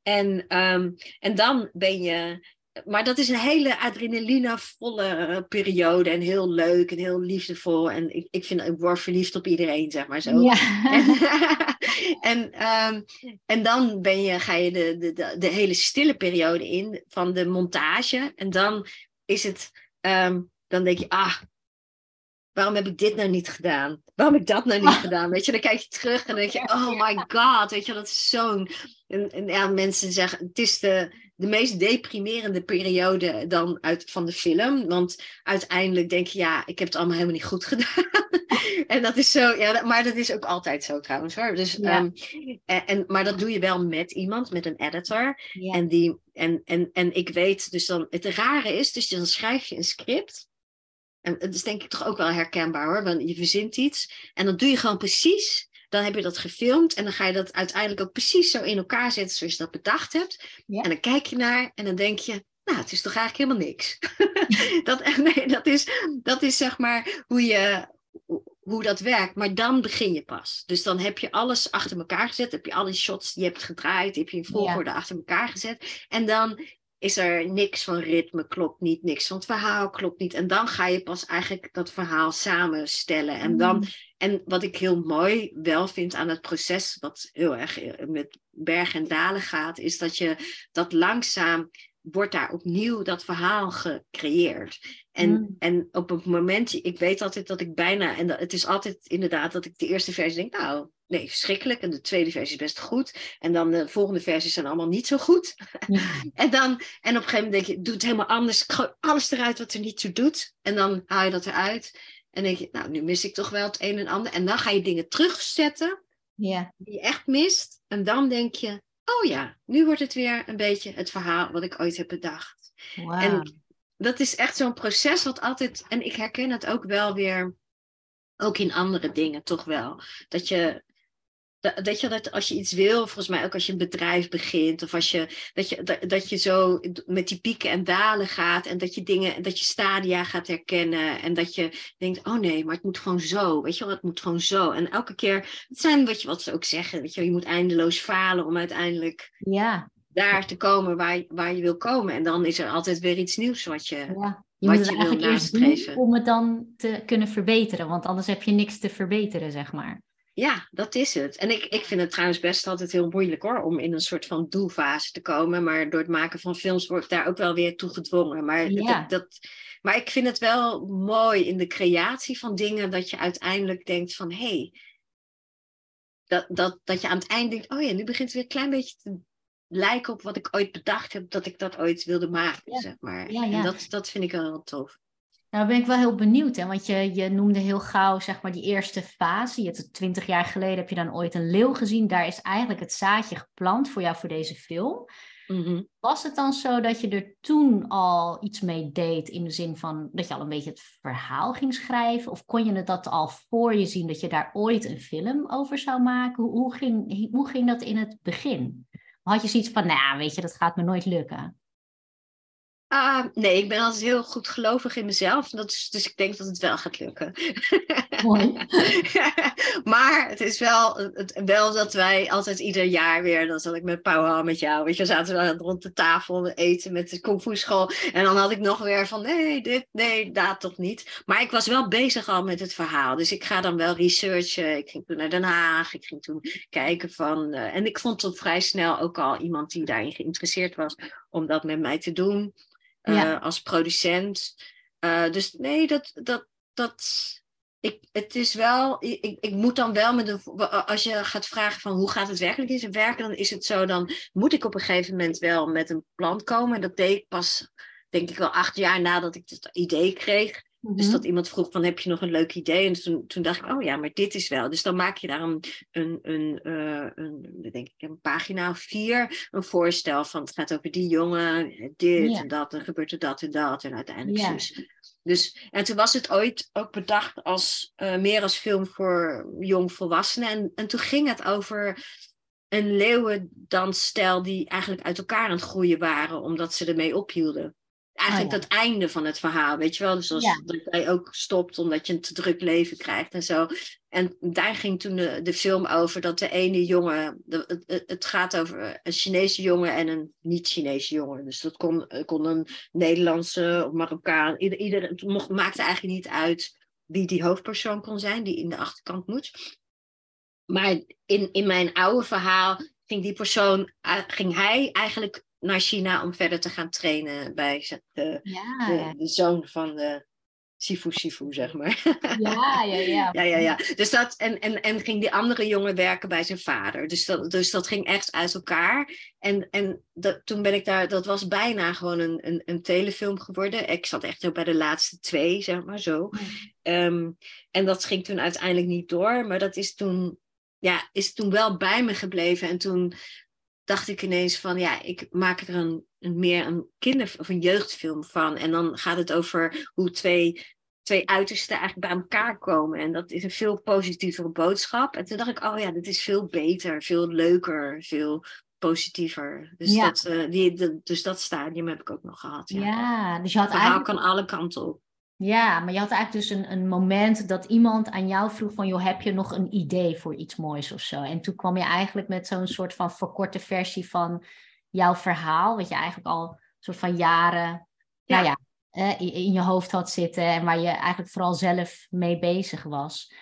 En, ehm, en dan ben je. Maar dat is een hele adrenalinevolle eh, periode. En heel leuk en heel liefdevol. En ik, ik, vind, ik word verliefd op iedereen, zeg maar zo. Ja. *laughs* en, ehm, en dan ben je, ga je de, de, de, de hele stille periode in van de montage. En dan is het, ehm, dan denk je, ah, waarom heb ik dit nou niet gedaan? Waarom heb ik dat nou niet *laughs* gedaan? Weet je, dan kijk je terug en dan denk je, oh my god, weet je, dat is zo'n... En, en ja, mensen zeggen, het is de, de meest deprimerende periode dan uit, van de film. Want uiteindelijk denk je, ja, ik heb het allemaal helemaal niet goed *laughs* gedaan. en dat is zo, ja, dat- maar dat is ook altijd zo trouwens hoor. Dus, Ja. ehm, en, en, maar dat doe je wel met iemand, met een editor. Ja. En, die, en, en, en ik weet dus dan, het rare is, dus dan schrijf je een script. En het is denk ik toch ook wel herkenbaar hoor, want je verzint iets. En dan doe je gewoon precies, dan heb je dat gefilmd. En dan ga je dat uiteindelijk ook precies zo in elkaar zetten zoals je dat bedacht hebt. Ja. En dan kijk je naar en dan denk je, nou het is toch eigenlijk helemaal niks. *laughs* *laughs* dat, *laughs* nee, dat, is, dat is zeg maar hoe je, hoe dat werkt. Maar dan begin je pas. Dus dan heb je alles achter elkaar gezet. Heb je alle shots die je hebt gedraaid. Heb je in volgorde achter elkaar gezet. En dan is er niks van ritme, klopt niet. Niks van het verhaal, klopt niet. En dan ga je pas eigenlijk dat verhaal samenstellen. En, dan, Mm. en wat ik heel mooi wel vind aan het proces, wat heel erg eh, met berg en dalen gaat, is dat je dat langzaam wordt daar opnieuw dat verhaal gecreëerd. En, Mm. en op een moment, ik weet altijd dat ik bijna, en dat, het is altijd inderdaad dat ik de eerste versie denk, nou, nee, verschrikkelijk. En de tweede versie is best goed. En dan de volgende versies zijn allemaal niet zo goed. *laughs* En, dan, en op een gegeven moment denk je, doe het helemaal anders. Gooi alles eruit wat er niet toe doet. En dan haal je dat eruit. En denk je, nou, nu mis ik toch wel het een en ander. En dan ga je dingen terugzetten Ja. die je echt mist. En dan denk je, oh ja, nu wordt het weer een beetje het verhaal wat ik ooit heb bedacht. En dat is echt zo'n proces wat altijd, en ik herken het ook wel weer, ook in andere dingen toch wel. Dat je, dat, je dat als je iets wil, volgens mij ook als je een bedrijf begint, of als je, dat je, dat, dat je zo met die pieken en dalen gaat en dat je dingen, dat je stadia gaat herkennen en dat je denkt, oh nee, maar het moet gewoon zo, weet je wel, het moet gewoon zo. En elke keer, het zijn wat, je, wat ze ook zeggen, weet je wel, je moet eindeloos falen om uiteindelijk Ja. daar te komen waar, je- waar je wil komen. En dan is er altijd weer iets nieuws wat je. ja. Je Wat moet je eigenlijk eerst doen om het dan te kunnen verbeteren. Want anders heb je niks te verbeteren, zeg maar. Ja, dat is het. En ik, ik vind het trouwens best altijd heel moeilijk hoor, om in een soort van doelfase te komen. Maar door het maken van films word ik daar ook wel weer toe gedwongen. Maar, Ja. dat, dat, maar ik vind het wel mooi in de creatie van dingen dat je uiteindelijk denkt van hé. Hey, dat, dat, dat je aan het eind denkt, oh ja, nu begint het weer een klein beetje te lijken op wat ik ooit bedacht heb, dat ik dat ooit wilde maken, Ja. zeg maar. Ja. En dat, dat vind ik wel heel tof. Nou, ben ik wel heel benieuwd, hè? want je, je noemde heel gauw zeg maar, die eerste fase. Je hebt twintig jaar geleden heb je dan ooit een leeuw gezien. Daar is eigenlijk het zaadje geplant voor jou voor deze film. Mhm. Was het dan zo dat je er toen al iets mee deed in de zin van dat je al een beetje het verhaal ging schrijven? Of kon je het dat al voor je zien dat je daar ooit een film over zou maken? Hoe, hoe, ging, hoe ging dat in het begin? Had je zoiets van, nou weet je, dat gaat me nooit lukken? Ah, nee, ik ben altijd heel goed gelovig in mezelf. Dat is, dus ik denk dat het wel gaat lukken. Mooi. *laughs* maar het is wel, het, wel dat wij altijd ieder jaar weer, dan zat ik met Pauw met jou, weet je, zaten we rond de tafel eten met de kung fu school. En dan had ik nog weer van, nee, dit, nee, dat toch niet. Maar ik was wel bezig al met het verhaal. Dus ik ga dan wel researchen. Ik ging toen naar Den Haag. Ik ging toen kijken van, uh, en ik vond toen vrij snel ook al iemand die daarin geïnteresseerd was om dat met mij te doen. Ja. als producent. Uh, dus nee, dat, dat, dat, ik, het is wel, ik, ik moet dan wel met een, als je gaat vragen van hoe gaat het werkelijk in zijn werken, dan is het zo, dan moet ik op een gegeven moment wel met een plan komen. En dat deed ik pas, denk ik wel acht jaar nadat ik het idee kreeg. Dus mhm. dat iemand vroeg van heb je nog een leuk idee? En toen, toen dacht ik, oh ja, maar dit is wel. Dus dan maak je daar een, een, een, uh, een denk ik, een pagina of vier, een voorstel van het gaat over die jongen, dit en dat, en gebeurt er dat en dat. En uiteindelijk ja. dus. dus. En toen was het ooit ook bedacht als uh, meer als film voor jongvolwassenen. En, en toen ging het over een leeuwendansstijl die eigenlijk uit elkaar aan het groeien waren, omdat ze ermee ophielden eigenlijk oh, het einde van het verhaal, weet je wel. Dus als ja. dat jij ook stopt omdat je een te druk leven krijgt en zo. En daar ging toen de, de film over dat de ene jongen, de, het, het, gaat over een Chinese jongen en een niet-Chinese jongen. Dus dat kon, kon een Nederlandse of Marokkaan, ieder, ieder, het mocht, maakte eigenlijk niet uit wie die hoofdpersoon kon zijn, die in de achterkant moet. Maar in, in mijn oude verhaal ging die persoon, eh, ging hij eigenlijk naar China om verder te gaan trainen bij de, de, de zoon van de Sifu Sifu, zeg maar. Ja, ja, ja. *laughs* ja, ja, ja. Dus dat, en, en, en ging die andere jongen werken bij zijn vader. Dus dat, dus dat ging echt uit elkaar. En, en dat, toen ben ik daar, dat was bijna gewoon een, een, een telefilm geworden. Ik zat echt ook bij de laatste twee, zeg maar zo. Ehm, en dat ging toen uiteindelijk niet door. Maar dat is toen, ja, is toen wel bij me gebleven. En toen dacht ik ineens van ja, ik maak er een, een meer een kinder- of een jeugdfilm van. En dan gaat het over hoe twee, twee uitersten eigenlijk bij elkaar komen. En dat is een veel positievere boodschap. En toen dacht ik, oh ja, dit is veel beter, veel leuker, veel positiever. Dus, dat, uh, die, dus dat stadium heb ik ook nog gehad. Ja, ja dus je had het eigenlijk... kan alle kanten op. Ja, maar je had eigenlijk dus een, een moment dat iemand aan jou vroeg van... joh, heb je nog een idee voor iets moois of zo? En toen kwam je eigenlijk met zo'n soort van verkorte versie van jouw verhaal... wat je eigenlijk al een soort van jaren Nou ja, in je hoofd had zitten... en waar je eigenlijk vooral zelf mee bezig was.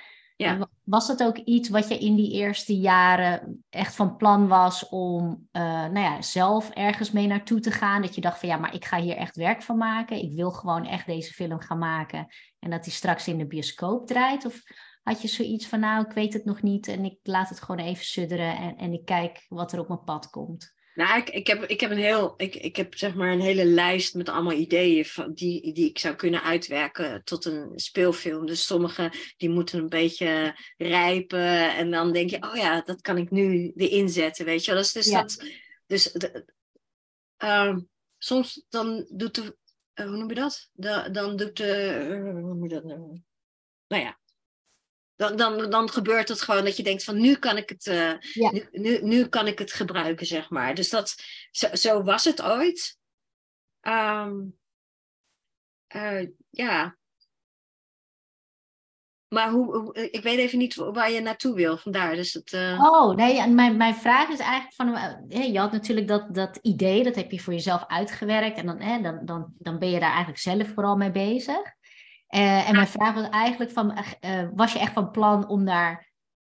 Ja. Was dat ook iets wat je in die eerste jaren echt van plan was om uh, nou ja, zelf ergens mee naartoe te gaan? Dat je dacht van ja, maar ik ga hier echt werk van maken. Ik wil gewoon echt deze film gaan maken. En dat die straks in de bioscoop draait? Of had je zoiets van nou, ik weet het nog niet en ik laat het gewoon even sudderen en, en ik kijk wat er op mijn pad komt? Nou, ik, ik, heb, ik heb een heel, ik, ik heb zeg maar een hele lijst met allemaal ideeën van, die, die ik zou kunnen uitwerken tot een speelfilm. Dus sommige die moeten een beetje rijpen. En dan denk je, oh ja, dat kan ik nu erin zetten, weet je wel. Dus, dus dat, dus de, uh, soms dan doet de, uh, hoe noem je dat? De, dan doet de, uh, hoe noem je dat nou? Nou ja, dan, dan, dan gebeurt het gewoon dat je denkt van nu kan ik het, uh, nu, nu, nu, kan ik het gebruiken, zeg maar. Dus dat, zo, zo was het ooit. Um, uh, ja. Maar hoe, ik weet even niet waar je naartoe wil, vandaar. Dus het, uh... Oh, nee, mijn, mijn vraag is eigenlijk van, je had natuurlijk dat, dat idee, dat heb je voor jezelf uitgewerkt. En dan, hè, dan, dan, dan ben je daar eigenlijk zelf vooral mee bezig. Uh, en mijn vraag was eigenlijk van, uh, was je echt van plan om daar,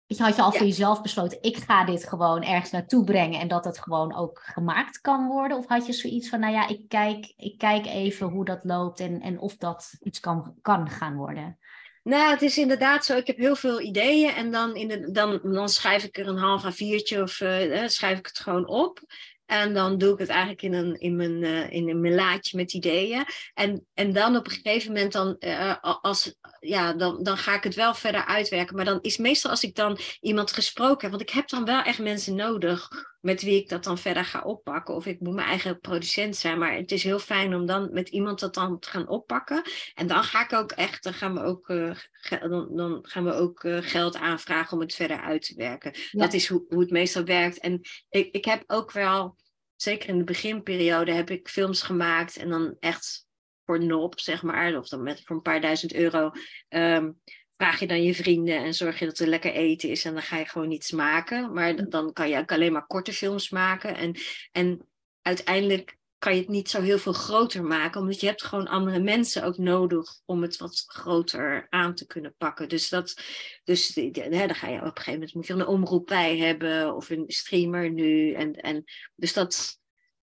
weet je, had je al voor jezelf besloten, ik ga dit gewoon ergens naartoe brengen en dat het gewoon ook gemaakt kan worden? Of had je zoiets van, nou ja, ik kijk, ik kijk even hoe dat loopt en, en of dat iets kan, kan gaan worden? Nou, het is inderdaad zo. Ik heb heel veel ideeën en dan, in de, dan, dan schrijf ik er een half a viertje of uh, schrijf ik het gewoon op. En dan doe ik het eigenlijk in een, in mijn, uh, in een laadje met ideeën. En, en dan op een gegeven moment, dan, uh, als, ja, dan, dan ga ik het wel verder uitwerken. Maar dan is meestal als ik dan iemand gesproken heb, want ik heb dan wel echt mensen nodig met wie ik dat dan verder ga oppakken. Of ik moet mijn eigen producent zijn. Maar het is heel fijn om dan met iemand dat dan te gaan oppakken. En dan ga ik ook echt, dan gaan we ook, uh, dan, dan gaan we ook geld aanvragen om het verder uit te werken. Dat is hoe, hoe het meestal werkt. En ik, ik heb ook wel zeker in de beginperiode heb ik films gemaakt en dan echt voor nop, zeg maar, of dan met voor een paar duizend euro. Ehm, vraag je dan je vrienden en zorg je dat er lekker eten is en dan ga je gewoon iets maken. Maar dan kan je ook alleen maar korte films maken. En, en uiteindelijk kan je het niet zo heel veel groter maken, omdat je hebt gewoon andere mensen ook nodig om het wat groter aan te kunnen pakken. Dus, dat, dus hè, dan ga je op een gegeven moment moet je een omroep bij hebben of een streamer nu. En, en, dus dat,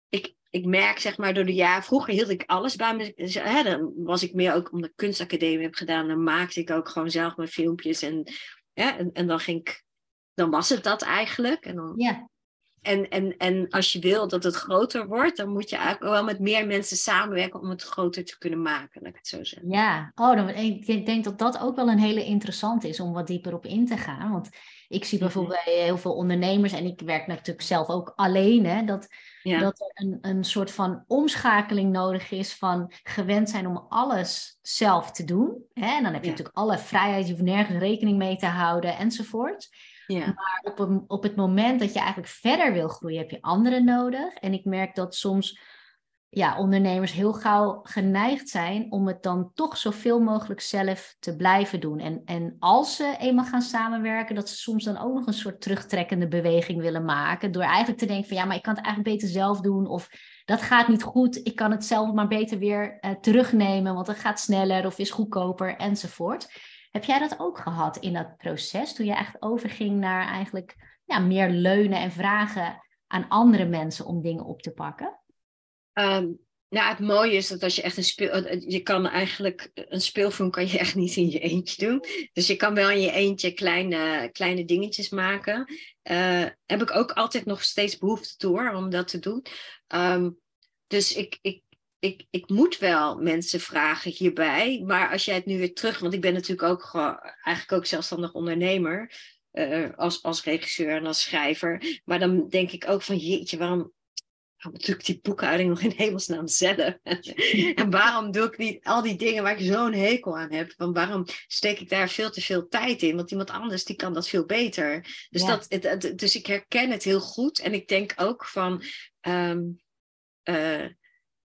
ik, ik merk zeg maar door de jaren, vroeger hield ik alles bij me. Dus, hè, dan was ik meer ook omdat ik kunstacademie heb gedaan, dan maakte ik ook gewoon zelf mijn filmpjes en, ja, en, en dan ging ik, dan was het dat eigenlijk. En dan, ja. En, en, en als je wil dat het groter wordt, dan moet je eigenlijk wel met meer mensen samenwerken om het groter te kunnen maken, laat ik het zo zeggen. Ja, oh, dan, ik denk dat dat ook wel een hele interessante is om wat dieper op in te gaan. Want ik zie mhm. bijvoorbeeld bij heel veel ondernemers, en ik werk natuurlijk zelf ook alleen, hè, dat, dat er een, een soort van omschakeling nodig is van gewend zijn om alles zelf te doen. Hè? En dan heb je natuurlijk alle vrijheid, je hoeft nergens rekening mee te houden enzovoort. Ja. Maar op, een, op het moment dat je eigenlijk verder wil groeien, heb je anderen nodig. En ik merk dat soms ja, ondernemers heel gauw geneigd zijn om het dan toch zoveel mogelijk zelf te blijven doen. En, en als ze eenmaal gaan samenwerken, dat ze soms dan ook nog een soort terugtrekkende beweging willen maken. Door eigenlijk te denken van ja, maar ik kan het eigenlijk beter zelf doen. Of dat gaat niet goed, ik kan het zelf maar beter weer uh, terugnemen, want het gaat sneller of is goedkoper enzovoort. Heb jij dat ook gehad in dat proces, toen je echt overging naar eigenlijk ja, meer leunen en vragen aan andere mensen om dingen op te pakken? Um, nou, het mooie is dat als je echt een speel... Eh, je kan eigenlijk... Een speelfilm kan je *laughs* echt niet in je eentje doen. Dus je kan wel in je eentje kleine, kleine dingetjes maken. Uh, heb ik ook altijd nog steeds behoefte toe om dat te doen. Um, dus ik, ik, ik, ik moet wel mensen vragen hierbij. Maar als jij het nu weer terug... Want ik ben natuurlijk ook gewoon, eigenlijk ook zelfstandig ondernemer. Als, als regisseur en als schrijver. Maar dan denk ik ook van jeetje, waarom natuurlijk die boekhouding nog in hemelsnaam zelf. *laughs* en waarom doe ik niet al die dingen waar ik zo'n hekel aan heb? Want waarom steek ik daar veel te veel tijd in? Want iemand anders die kan dat veel beter. Dus, dat, het, dus ik herken het heel goed. En ik denk ook van. Ehm, eh,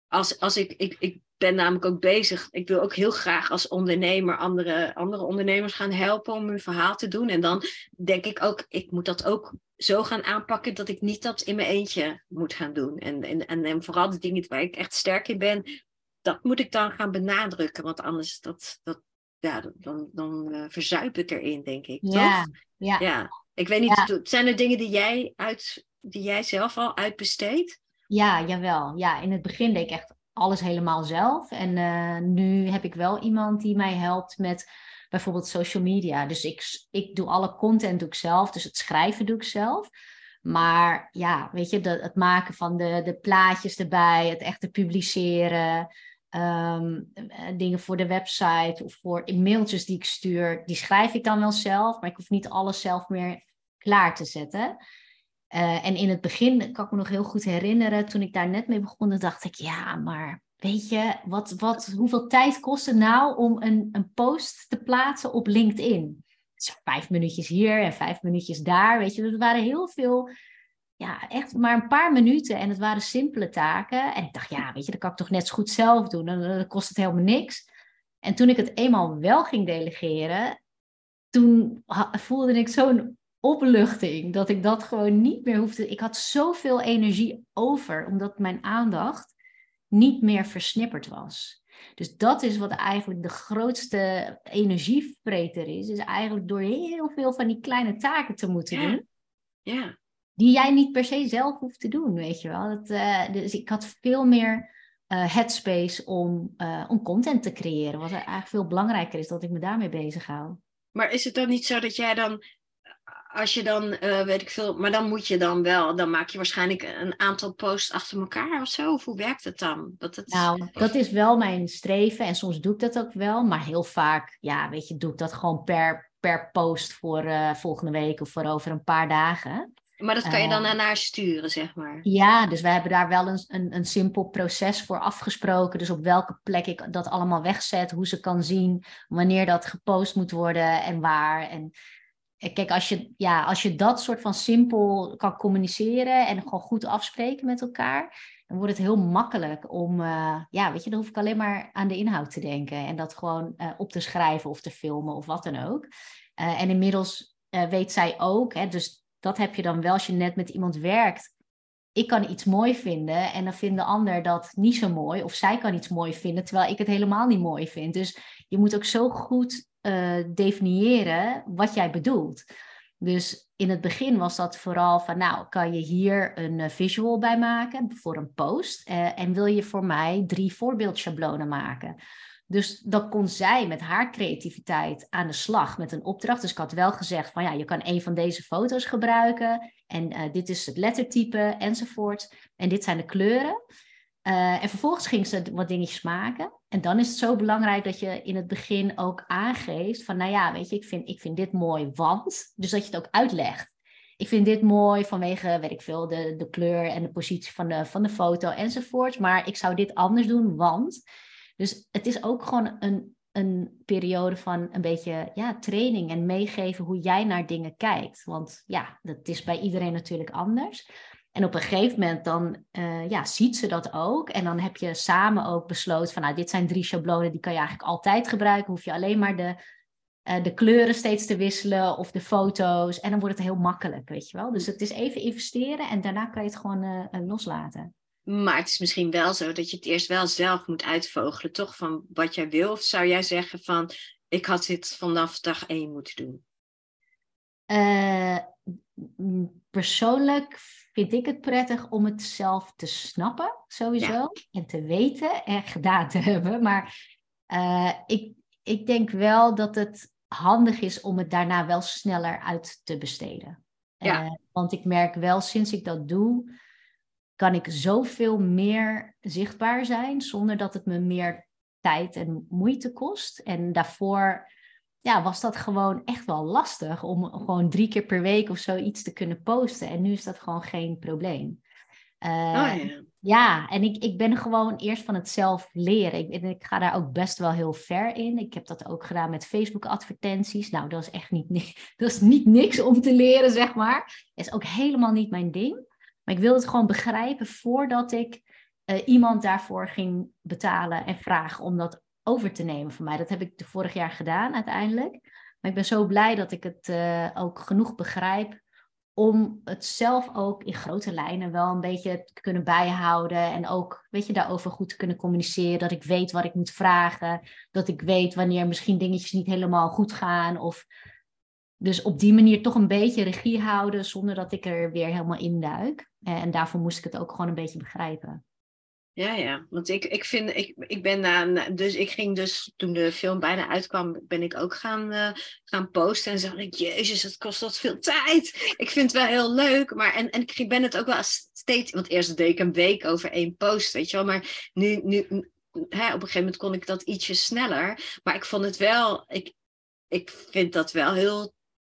als, als ik, ik, ik ben namelijk ook bezig. Ik wil ook heel graag als ondernemer andere, andere ondernemers gaan helpen om hun verhaal te doen. En dan denk ik ook, ik moet dat ook zo gaan aanpakken dat ik niet dat in mijn eentje moet gaan doen. En, en, en, en vooral de dingen waar ik echt sterk in ben, dat moet ik dan gaan benadrukken. Want anders dat, dat, ja, dan, dan uh, verzuip ik erin, denk ik. Ja, toch? ja. ja. Ik weet niet, zijn er dingen die jij, uit, die jij zelf al uitbesteedt? Ja, jawel. Ja, in het begin deed ik echt alles helemaal zelf. En uh, nu heb ik wel iemand die mij helpt met bijvoorbeeld social media. Dus ik, ik doe alle content doe ik zelf, dus het schrijven doe ik zelf. Maar ja, weet je, de, het maken van de, de plaatjes erbij, het echte publiceren, ehm, eh, dingen voor de website of voor mailtjes die ik stuur, die schrijf ik dan wel zelf, maar ik hoef niet alles zelf meer klaar te zetten. Uh, en in het begin kan ik me nog heel goed herinneren, toen ik daar net mee begon, dacht ik, ja, maar weet je, wat, wat, hoeveel tijd kost het nou om een, een post te plaatsen op LinkedIn? Dus vijf minuutjes hier en vijf minuutjes daar, weet je. Dus er waren heel veel, ja, echt maar een paar minuten en het waren simpele taken. En ik dacht, ja, weet je, dat kan ik toch net zo goed zelf doen, dan, dan kost het helemaal niks. En toen ik het eenmaal wel ging delegeren, toen voelde ik zo'n opluchting dat ik dat gewoon niet meer hoefde. Ik had zoveel energie over, omdat mijn aandacht niet meer versnipperd was. Dus dat is wat eigenlijk de grootste energievreter is. Is eigenlijk door heel veel van die kleine taken te moeten doen. Ja. Die jij niet per se zelf hoeft te doen, weet je wel. Dat, uh, dus ik had veel meer uh, headspace om, uh, om content te creëren. Wat eigenlijk veel belangrijker is dat ik me daarmee bezig hou. Maar is het dan niet zo dat jij dan als je dan, uh, weet ik veel, maar dan moet je dan wel, dan maak je waarschijnlijk een aantal posts achter elkaar of zo. Of hoe werkt het dan? Dat het... Nou, dat is wel mijn streven en soms doe ik dat ook wel, maar heel vaak, ja, weet je, doe ik dat gewoon per, per post voor uh, volgende week of voor over een paar dagen. Maar dat kan je dan uh, naar sturen, zeg maar. Ja, dus we hebben daar wel een, een, een simpel proces voor afgesproken. Dus op welke plek ik dat allemaal wegzet, hoe ze kan zien, wanneer dat gepost moet worden en waar. En Kijk, als je, ja, als je dat soort van simpel kan communiceren en gewoon goed afspreken met elkaar, dan wordt het heel makkelijk om, uh, ja, weet je, dan hoef ik alleen maar aan de inhoud te denken en dat gewoon uh, op te schrijven of te filmen of wat dan ook. Uh, en inmiddels weet zij ook, hè, dus dat heb je dan wel als je net met iemand werkt. Ik kan iets mooi vinden en dan vindt de ander dat niet zo mooi. Of zij kan iets mooi vinden, terwijl ik het helemaal niet mooi vind. Dus je moet ook zo goed uh, definiëren wat jij bedoelt. Dus in het begin was dat vooral van, nou, kan je hier een eh, visual bij maken voor een post? Uh, en wil je voor mij drie voorbeeldschablonen maken? Dus dan kon zij met haar creativiteit aan de slag met een opdracht. Dus ik had wel gezegd van ja, je kan een van deze foto's gebruiken. En dit is het lettertype enzovoort. En dit zijn de kleuren. En vervolgens ging ze wat dingetjes maken. En dan is het zo belangrijk dat je in het begin ook aangeeft van, nou ja, weet je, ik vind, ik vind dit mooi, want. Dus dat je het ook uitlegt. Ik vind dit mooi vanwege, weet ik veel, de, de kleur en de positie van de, van de foto enzovoort. Maar ik zou dit anders doen, want. Dus het is ook gewoon een, een periode van een beetje ja, training en meegeven hoe jij naar dingen kijkt. Want ja, dat is bij iedereen natuurlijk anders. En op een gegeven moment dan uh, ja, ziet ze dat ook. En dan heb je samen ook besloten van nou, dit zijn drie schablonen, die kan je eigenlijk altijd gebruiken. Hoef je alleen maar de, uh, de kleuren steeds te wisselen of de foto's. En dan wordt het heel makkelijk, weet je wel. Dus het is even investeren en daarna kan je het gewoon uh, loslaten. Maar het is misschien wel zo dat je het eerst wel zelf moet uitvogelen, toch? Van wat jij wil. Of zou jij zeggen van, ik had dit vanaf dag één moeten doen? persoonlijk vind ik het prettig om het zelf te snappen, sowieso. En te weten en gedaan te hebben. Maar uh, ik, ik denk wel dat het handig is om het daarna wel sneller uit te besteden. Ja. Uh, want ik merk wel sinds ik dat doe, kan ik zoveel meer zichtbaar zijn zonder dat het me meer tijd en moeite kost. En daarvoor ja, was dat gewoon echt wel lastig om gewoon drie keer per week of zo iets te kunnen posten. En nu is dat gewoon geen probleem. Uh, oh, ja. ja. en ik, ik ben gewoon eerst van het zelf leren. Ik, ik ga daar ook best wel heel ver in. Ik heb dat ook gedaan met Facebook-advertenties. Nou, dat is echt niet, *laughs* dat is niet niks om te leren, zeg maar. Dat is ook helemaal niet mijn ding. Maar ik wilde het gewoon begrijpen voordat ik uh, iemand daarvoor ging betalen en vragen om dat over te nemen voor mij. Dat heb ik de vorig jaar gedaan uiteindelijk. Maar ik ben zo blij dat ik het uh, ook genoeg begrijp om het zelf ook in grote lijnen wel een beetje te kunnen bijhouden. En ook, weet je, daarover goed te kunnen communiceren. Dat ik weet wat ik moet vragen. Dat ik weet wanneer misschien dingetjes niet helemaal goed gaan. Of dus op die manier toch een beetje regie houden zonder dat ik er weer helemaal induik. En daarvoor moest ik het ook gewoon een beetje begrijpen. Ja, ja. Want ik, ik vind, ik, ik ben na, dus ik ging dus, toen de film bijna uitkwam, ben ik ook gaan, uh, gaan posten. En zeg ik, jezus, het kost wat veel tijd. Ik vind het wel heel leuk. Maar, en, en ik ben het ook wel steeds, want eerst deed ik een week over één post, weet je wel. Maar nu, nu hè, op een gegeven moment kon ik dat ietsje sneller. Maar ik vond het wel, ik, ik vind dat wel heel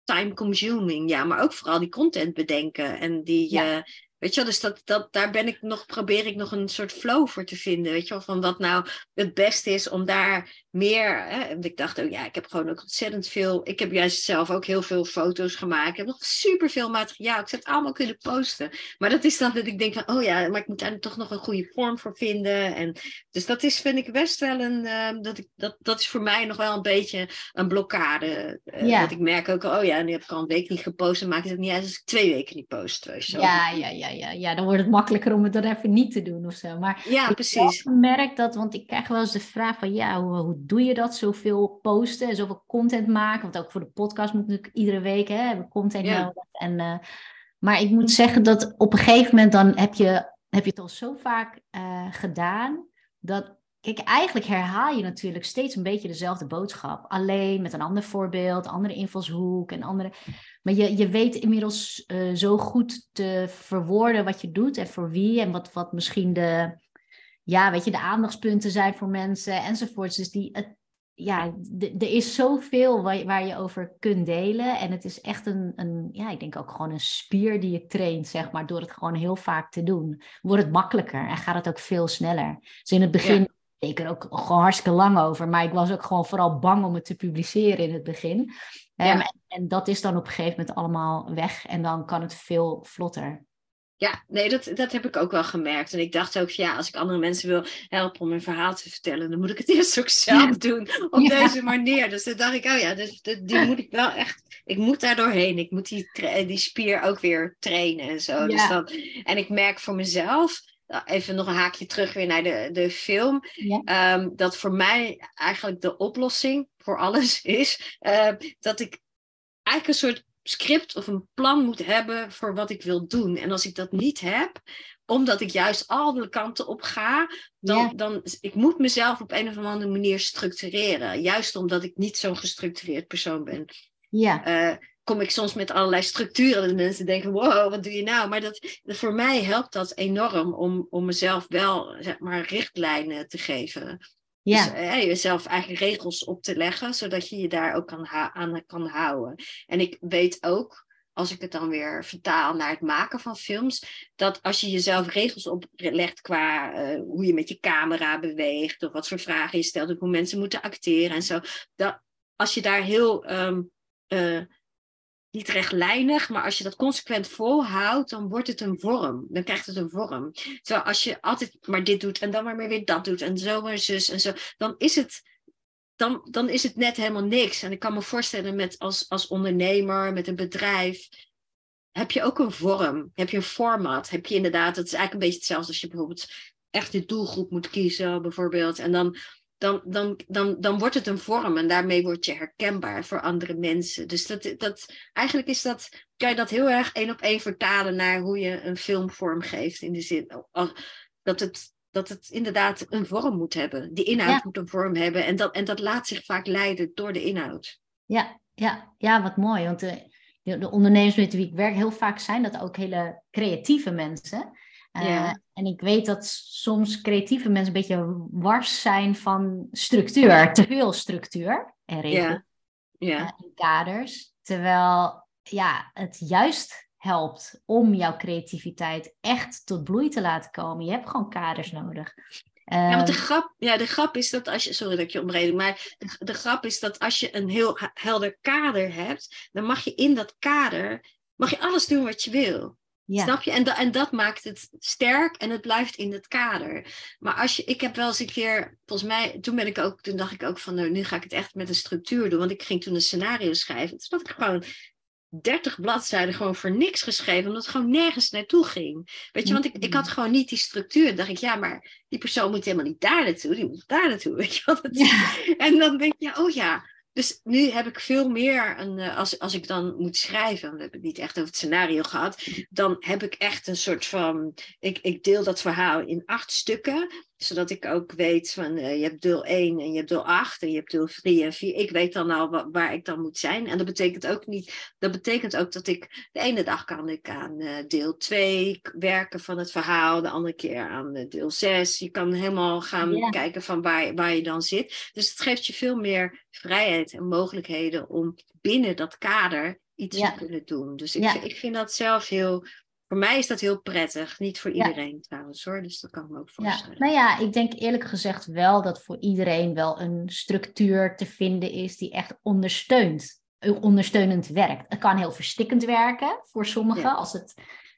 time consuming. Ja, maar ook vooral die content bedenken en die... Ja. Uh, Weet je wel, dus dat, dat, daar ben ik nog, probeer ik nog een soort flow voor te vinden. Weet je wel, van wat nou het beste is om daar meer. Hè? Ik dacht, oh ja, ik heb gewoon ook ontzettend veel. Ik heb juist zelf ook heel veel foto's gemaakt. Ik heb nog super veel materiaal. Ik zou het allemaal kunnen posten. Maar dat is dan dat ik denk van, oh ja, maar ik moet daar toch nog een goede vorm voor vinden. En, dus dat is, vind ik best wel een. Uh, dat, ik, dat, dat is voor mij nog wel een beetje een blokkade. Uh, ja. Dat ik merk ook, oh ja, nu heb ik al een week niet gepost. En maakt het niet uit als ik twee weken niet post. Je Ja, ja, ja ja, ja, dan wordt het makkelijker om het dan even niet te doen of zo. Maar ja, precies. Ik merk dat, want ik krijg wel eens de vraag van, ja, hoe, hoe doe je dat? Zoveel posten en zoveel content maken. Want ook voor de podcast moet natuurlijk iedere week hè, hebben content nodig. En, uh, maar ik moet zeggen dat op een gegeven moment dan heb je, heb je het al zo vaak uh, gedaan, dat Kijk, eigenlijk herhaal je natuurlijk steeds een beetje dezelfde boodschap. Alleen met een ander voorbeeld, andere invalshoek en andere. Maar je, je weet inmiddels uh, zo goed te verwoorden wat je doet en voor wie en wat, wat misschien de, ja, weet je, de aandachtspunten zijn voor mensen enzovoorts. Dus die, het, ja, er is zoveel waar, waar je over kunt delen. En het is echt een, een, ja, ik denk ook gewoon een spier die je traint, zeg maar, door het gewoon heel vaak te doen. Wordt het makkelijker en gaat het ook veel sneller. Dus in het begin ik er ook gewoon hartstikke lang over. Maar ik was ook gewoon vooral bang om het te publiceren in het begin. Ja. en, en, dat is dan op een gegeven moment allemaal weg. En dan kan het veel vlotter. Ja, nee, dat, dat heb ik ook wel gemerkt. En ik dacht ook, ja, als ik andere mensen wil helpen om een verhaal te vertellen, dan moet ik het *laughs* eerst ook zelf doen op deze manier. Dus dan dacht ik, oh ja, dus, die moet ik wel echt, ik moet daar doorheen. Ik moet die, die spier ook weer trainen en zo. Dus dan, en ik merk voor mezelf, even nog een haakje terug weer naar de, de film. Ehm, dat voor mij eigenlijk de oplossing voor alles *laughs* is uh, dat ik eigenlijk een soort script of een plan moet hebben voor wat ik wil doen. En als ik dat niet heb, omdat ik juist alle kanten op ga, dan, dan ik moet mezelf op een of andere manier structureren. Juist omdat ik niet zo'n gestructureerd persoon ben. Ja. Uh, kom ik soms met allerlei structuren en mensen denken, wow, wat doe je nou? Maar dat, voor mij helpt dat enorm om, om mezelf wel, zeg maar, richtlijnen te geven. Ja. Dus, eh, jezelf eigen regels op te leggen, zodat je je daar ook aan, aan kan houden. En ik weet ook, als ik het dan weer vertaal naar het maken van films, dat als je jezelf regels oplegt qua uh, hoe je met je camera beweegt, of wat voor vragen je stelt, of hoe mensen moeten acteren en zo, dat als je daar heel um, uh, niet rechtlijnig, maar als je dat consequent volhoudt, dan wordt het een vorm. Dan krijgt het een vorm. Terwijl als je altijd maar dit doet en dan maar weer dat doet en zo maar zus en zo, dan is het, dan, dan is het net helemaal niks. En ik kan me voorstellen met als, als ondernemer, met een bedrijf, heb je ook een vorm, heb je een format, heb je inderdaad, het is eigenlijk een beetje hetzelfde als je bijvoorbeeld echt de doelgroep moet kiezen, bijvoorbeeld. En dan dan, dan, dan, dan wordt het een vorm en daarmee word je herkenbaar voor andere mensen. Dus dat, dat, eigenlijk is dat, kan je dat heel erg één op één vertalen naar hoe je een film vormgeeft. In de zin dat het, dat het inderdaad een vorm moet hebben. Die inhoud moet een vorm hebben en dat, en dat laat zich vaak leiden door de inhoud. Ja, ja, ja wat mooi. Want de, de ondernemers met wie ik werk heel vaak zijn dat ook hele creatieve mensen. Uh, en ik weet dat soms creatieve mensen een beetje wars zijn van structuur, te veel structuur en regels ja. ja. en kaders. Terwijl ja, het juist helpt om jouw creativiteit echt tot bloei te laten komen. Je hebt gewoon kaders nodig. Ja, maar de ehm, grap, ja, de grap is dat als je, sorry dat ik je omreden, maar de, de grap is dat als je een heel helder kader hebt, dan mag je in dat kader, mag je alles doen wat je wil. Snap je? En, en dat maakt het sterk en het blijft in het kader. Maar als je, ik heb wel eens een keer, volgens mij, toen ben ik ook, toen dacht ik ook van, nou, nu ga ik het echt met een structuur doen. Want ik ging toen een scenario schrijven. Toen had ik gewoon 30 bladzijden gewoon voor niks geschreven, omdat het gewoon nergens naartoe ging. Weet je, want ik, ik had gewoon niet die structuur. Dan dacht ik, ja, maar die persoon moet helemaal niet daar naartoe, die moet daar naartoe. *laughs* Weet je wat? En dan denk je, oh ja, dus nu heb ik veel meer, een, eh, als, als ik dan moet schrijven, we hebben het niet echt over het scenario gehad, dan heb ik echt een soort van, ik, ik deel dat verhaal in acht stukken zodat ik ook weet van uh, je hebt deel 1 en je hebt deel 8 en je hebt deel 3 en 4. Ik weet dan al waar ik dan moet zijn. En dat betekent ook niet, dat betekent ook dat ik de ene dag kan ik aan uh, deel 2 werken van het verhaal, de andere keer aan uh, deel 6. Je kan helemaal gaan kijken van waar, waar je dan zit. Dus het geeft je veel meer vrijheid en mogelijkheden om binnen dat kader iets te kunnen doen. Dus ik, ik vind dat zelf heel voor mij is dat heel prettig. Niet voor iedereen trouwens hoor. Dus dat kan ik me ook voorstellen. Ja. Nou ja, ik denk eerlijk gezegd wel dat voor iedereen wel een structuur te vinden is die echt ondersteunt. Ondersteunend werkt. Het kan heel verstikkend werken voor sommigen als het,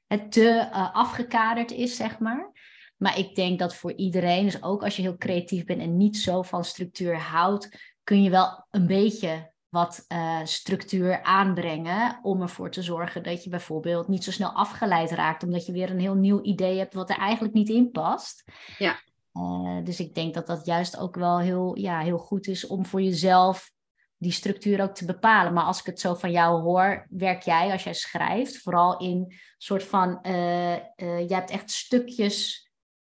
het te uh, afgekaderd is, zeg maar. Maar ik denk dat voor iedereen, dus ook als je heel creatief bent en niet zo van structuur houdt, kun je wel een beetje wat uh, structuur aanbrengen om ervoor te zorgen dat je bijvoorbeeld niet zo snel afgeleid raakt, omdat je weer een heel nieuw idee hebt wat er eigenlijk niet in past. Ja. Uh, dus ik denk dat dat juist ook wel heel, ja, heel goed is om voor jezelf die structuur ook te bepalen. Maar als ik het zo van jou hoor, werk jij als jij schrijft vooral in soort van, uh, je hebt echt stukjes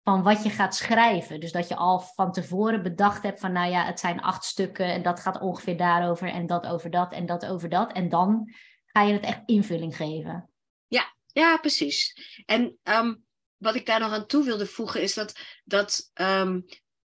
van wat je gaat schrijven. Dus dat je al van tevoren bedacht hebt van, nou ja, het zijn acht stukken en dat gaat ongeveer daarover en dat over dat en dat over dat. En dan ga je het echt invulling geven. Ja, ja, precies. En ehm, wat ik daar nog aan toe wilde voegen is dat, dat um,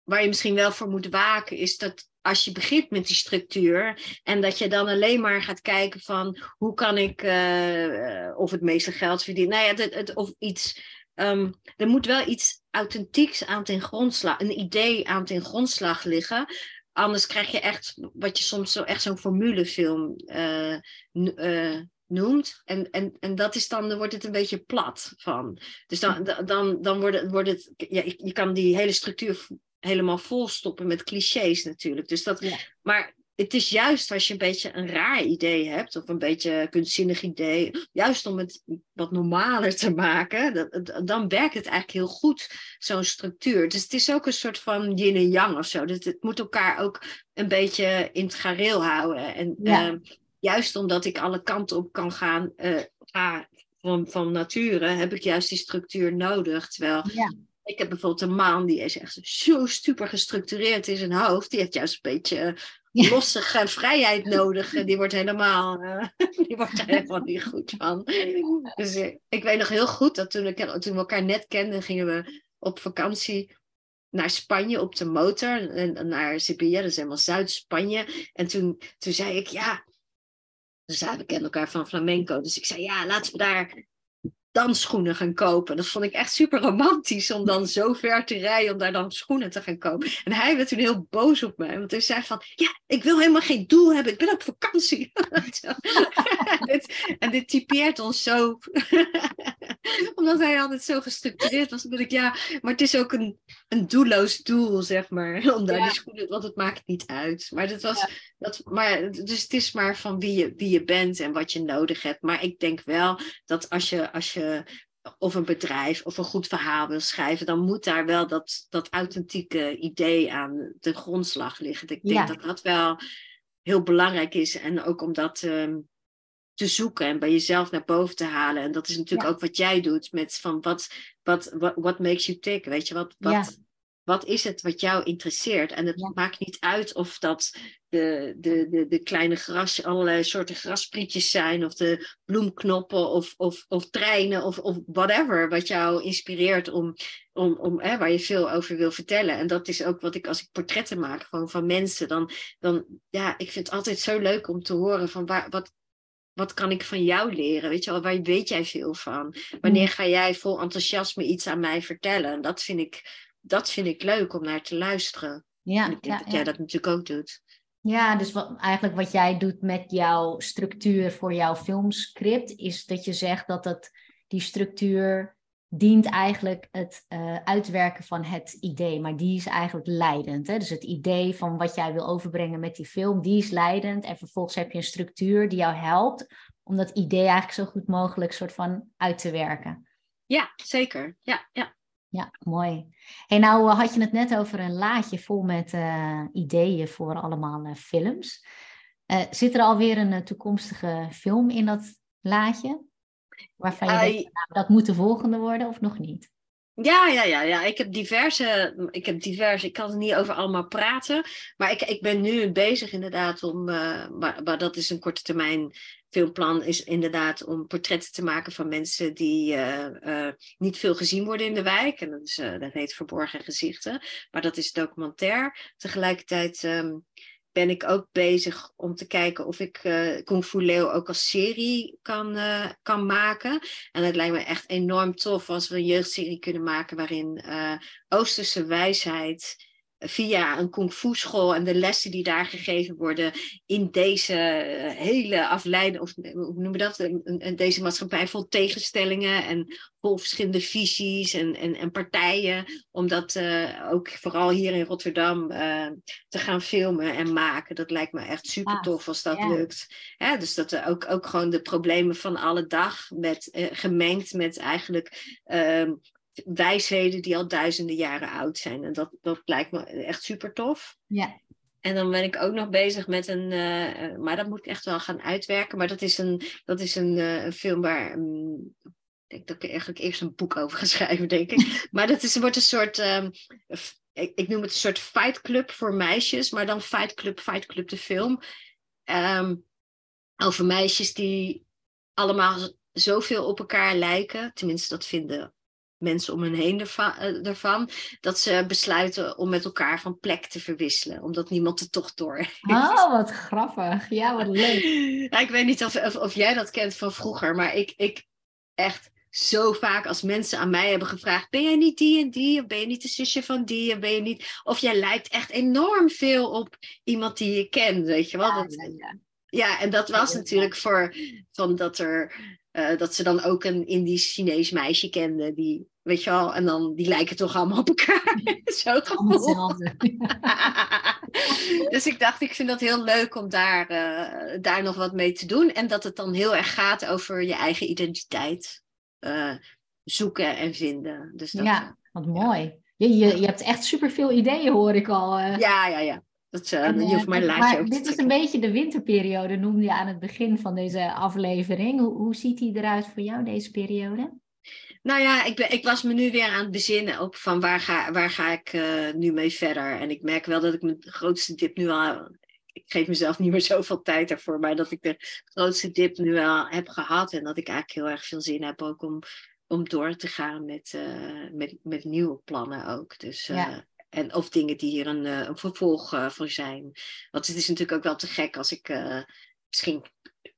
waar je misschien wel voor moet waken, is dat als je begint met die structuur en dat je dan alleen maar gaat kijken van hoe kan ik uh, of het meeste geld verdienen, nou ja, het, of iets Um, er moet wel iets authentieks aan ten grondslag, een idee aan ten grondslag liggen. Anders krijg je echt wat je soms zo echt zo'n formulefilm uh, uh, noemt. En, en, en dat is dan, dan wordt het een beetje plat van. Dus dan, dan, dan wordt het, wordt het ja, je kan die hele structuur helemaal volstoppen met clichés natuurlijk. Dus dat, Maar het is juist als je een beetje een raar idee hebt, of een beetje een kunstzinnig idee, juist om het wat normaler te maken, dan werkt het eigenlijk heel goed, zo'n structuur. Dus het is ook een soort van yin en yang of zo. Dus het moet elkaar ook een beetje in het gareel houden. En, ehm, juist omdat ik alle kanten op kan gaan uh, van, van nature, heb ik juist die structuur nodig. Terwijl ja. ik heb bijvoorbeeld een man die is echt zo super gestructureerd in zijn hoofd. Die heeft juist een beetje. Losse vrijheid nodig. Die wordt helemaal, uh, *laughs* die wordt helemaal niet goed van. Dus ik weet nog heel goed dat toen, ik, toen we elkaar net kenden, gingen we op vakantie naar Spanje op de motor. En naar Sevilla, dat is helemaal Zuid-Spanje. En toen, toen zei ik, ja, dus we kennen elkaar van flamenco. Dus ik zei, ja, laten we daar dansschoenen gaan kopen. Dat vond ik echt super romantisch om dan zo ver te rijden om daar dan schoenen te gaan kopen. En hij werd toen heel boos op mij, want hij zei van, ja, ik wil helemaal geen doel hebben, ik ben op vakantie. *laughs* en dit typeert ons zo, *laughs* omdat hij altijd zo gestructureerd was. Dan ik, ja, maar het is ook een, een doelloos doel, zeg maar, *laughs* om daar die schoenen, want het maakt niet uit. Maar, dat was, dat, maar dus het is maar van wie je, wie je bent en wat je nodig hebt. Maar ik denk wel dat als je, als je of een bedrijf of een goed verhaal wil schrijven, dan moet daar wel dat, dat authentieke idee aan de grondslag liggen. Ik denk dat dat wel heel belangrijk is. En ook om dat ehm, te zoeken en bij jezelf naar boven te halen. En dat is natuurlijk ook wat jij doet met van wat, wat, what, makes you tick? Weet je, wat, wat, wat is het wat jou interesseert? En het maakt niet uit of dat de, de, de, de kleine gras, allerlei soorten grasprietjes zijn, of de bloemknoppen, of, of, of treinen, of, of whatever, wat jou inspireert om, om, om hè, waar je veel over wil vertellen. En dat is ook wat ik als ik portretten maak van, van mensen, dan, dan ja, ik vind het altijd zo leuk om te horen van waar, wat, wat kan ik van jou leren? Weet je wel, waar weet jij veel van? Wanneer ga jij vol enthousiasme iets aan mij vertellen? Dat vind ik dat vind ik leuk om naar te luisteren. Ja, en ik denk dat jij dat natuurlijk ook doet. Ja, dus wat, eigenlijk wat jij doet met jouw structuur voor jouw filmscript, is dat je zegt dat het, die structuur dient eigenlijk het uh, uitwerken van het idee, maar die is eigenlijk leidend. Hè? Dus het idee van wat jij wil overbrengen met die film, die is leidend. En vervolgens heb je een structuur die jou helpt om dat idee eigenlijk zo goed mogelijk soort van uit te werken. Ja, zeker. Ja, ja. Ja, mooi. Hey, nou eh, had je het net over een laadje vol met uh, ideeën voor allemaal uh, films. zit er alweer een toekomstige film in dat laadje? Waarvan je denkt, nou, dat moet de volgende worden of nog niet? Ja, ja, ja, ja. Ik heb diverse. Ik heb diverse. Ik kan er niet over allemaal praten. Maar ik, ik ben nu bezig inderdaad om. maar, maar dat is een korte termijn filmplan is inderdaad om portretten te maken van mensen die uh, niet veel gezien worden in de wijk. En dat, is, uh, dat heet Verborgen Gezichten. Maar dat is documentair. Tegelijkertijd um, ben ik ook bezig om te kijken of ik Kung Fu Leo ook als serie kan, kan maken. En het lijkt me echt enorm tof als we een jeugdserie kunnen maken waarin Oosterse wijsheid via een kung fu school en de lessen die daar gegeven worden in deze eh, hele afleiding, of hoe noemen we dat, een, deze maatschappij vol tegenstellingen en vol verschillende visies en, en, en partijen, om dat uh, ook vooral hier in Rotterdam uh, te gaan filmen en maken. Dat lijkt me echt super ah, tof als dat lukt. Ja, dus dat er ook, ook gewoon de problemen van alle dag met, uh, gemengd met eigenlijk uh, wijsheden die al duizenden jaren oud zijn. En dat, dat lijkt me echt super tof. Ja. En dan ben ik ook nog bezig met een, uh, maar dat moet ik echt wel gaan uitwerken. Maar dat is een, dat is een, uh, een film waar, um, ik denk dat ik eigenlijk eerst een boek over ga *laughs* schrijven, denk ik. maar dat is, wordt een soort, um, ik, ik, noem het een soort fight club voor meisjes, maar dan fight club, fight club de film. Um, over meisjes die allemaal zoveel op elkaar lijken. Tenminste, dat vinden mensen om hen heen ervan, eh, dat ze besluiten om met elkaar van plek te verwisselen, omdat niemand het toch door heeft. Oh, wat grappig. Ja, wat leuk. *laughs* Ja, ik weet niet of, of, of, jij dat kent van vroeger, maar ik, ik echt zo vaak als mensen aan mij hebben gevraagd: ben jij niet die en die? Of ben je niet de zusje van die? Of ben je niet. Of jij lijkt echt enorm veel op iemand die je kent, weet je wel? Ja, dat, ja, ja. En dat was natuurlijk voor van dat er uh, dat ze dan ook een Indisch Chinees meisje kenden. Die, weet je wel, en dan die lijken toch allemaal op elkaar. *laughs* Zo *laughs* dus ik dacht, ik vind dat heel leuk om daar, uh, daar nog wat mee te doen. En dat het dan heel erg gaat over je eigen identiteit uh, zoeken en vinden. Dus dat, ja, wat mooi. Je, je, je hebt echt superveel ideeën, hoor ik al. Ja, ja, ja. Dat, uh, en, je hoeft maar een laadje maar Dit is een beetje de winterperiode, noemde je aan het begin van deze aflevering. Hoe, hoe ziet die eruit voor jou, deze periode? Nou ja, ik, ben, ik was me nu weer aan het bezinnen op van waar ga, waar ga ik uh, nu mee verder. En ik merk wel dat ik mijn grootste dip nu al... Ik geef mezelf niet meer *laughs* zoveel tijd daarvoor, maar dat ik de grootste dip nu al heb gehad. En dat ik eigenlijk heel erg veel zin heb ook om, om door te gaan met, uh, met, met nieuwe plannen ook. Dus, ja. En, of dingen die hier een, een vervolg voor zijn. Want het is natuurlijk ook wel te gek als ik misschien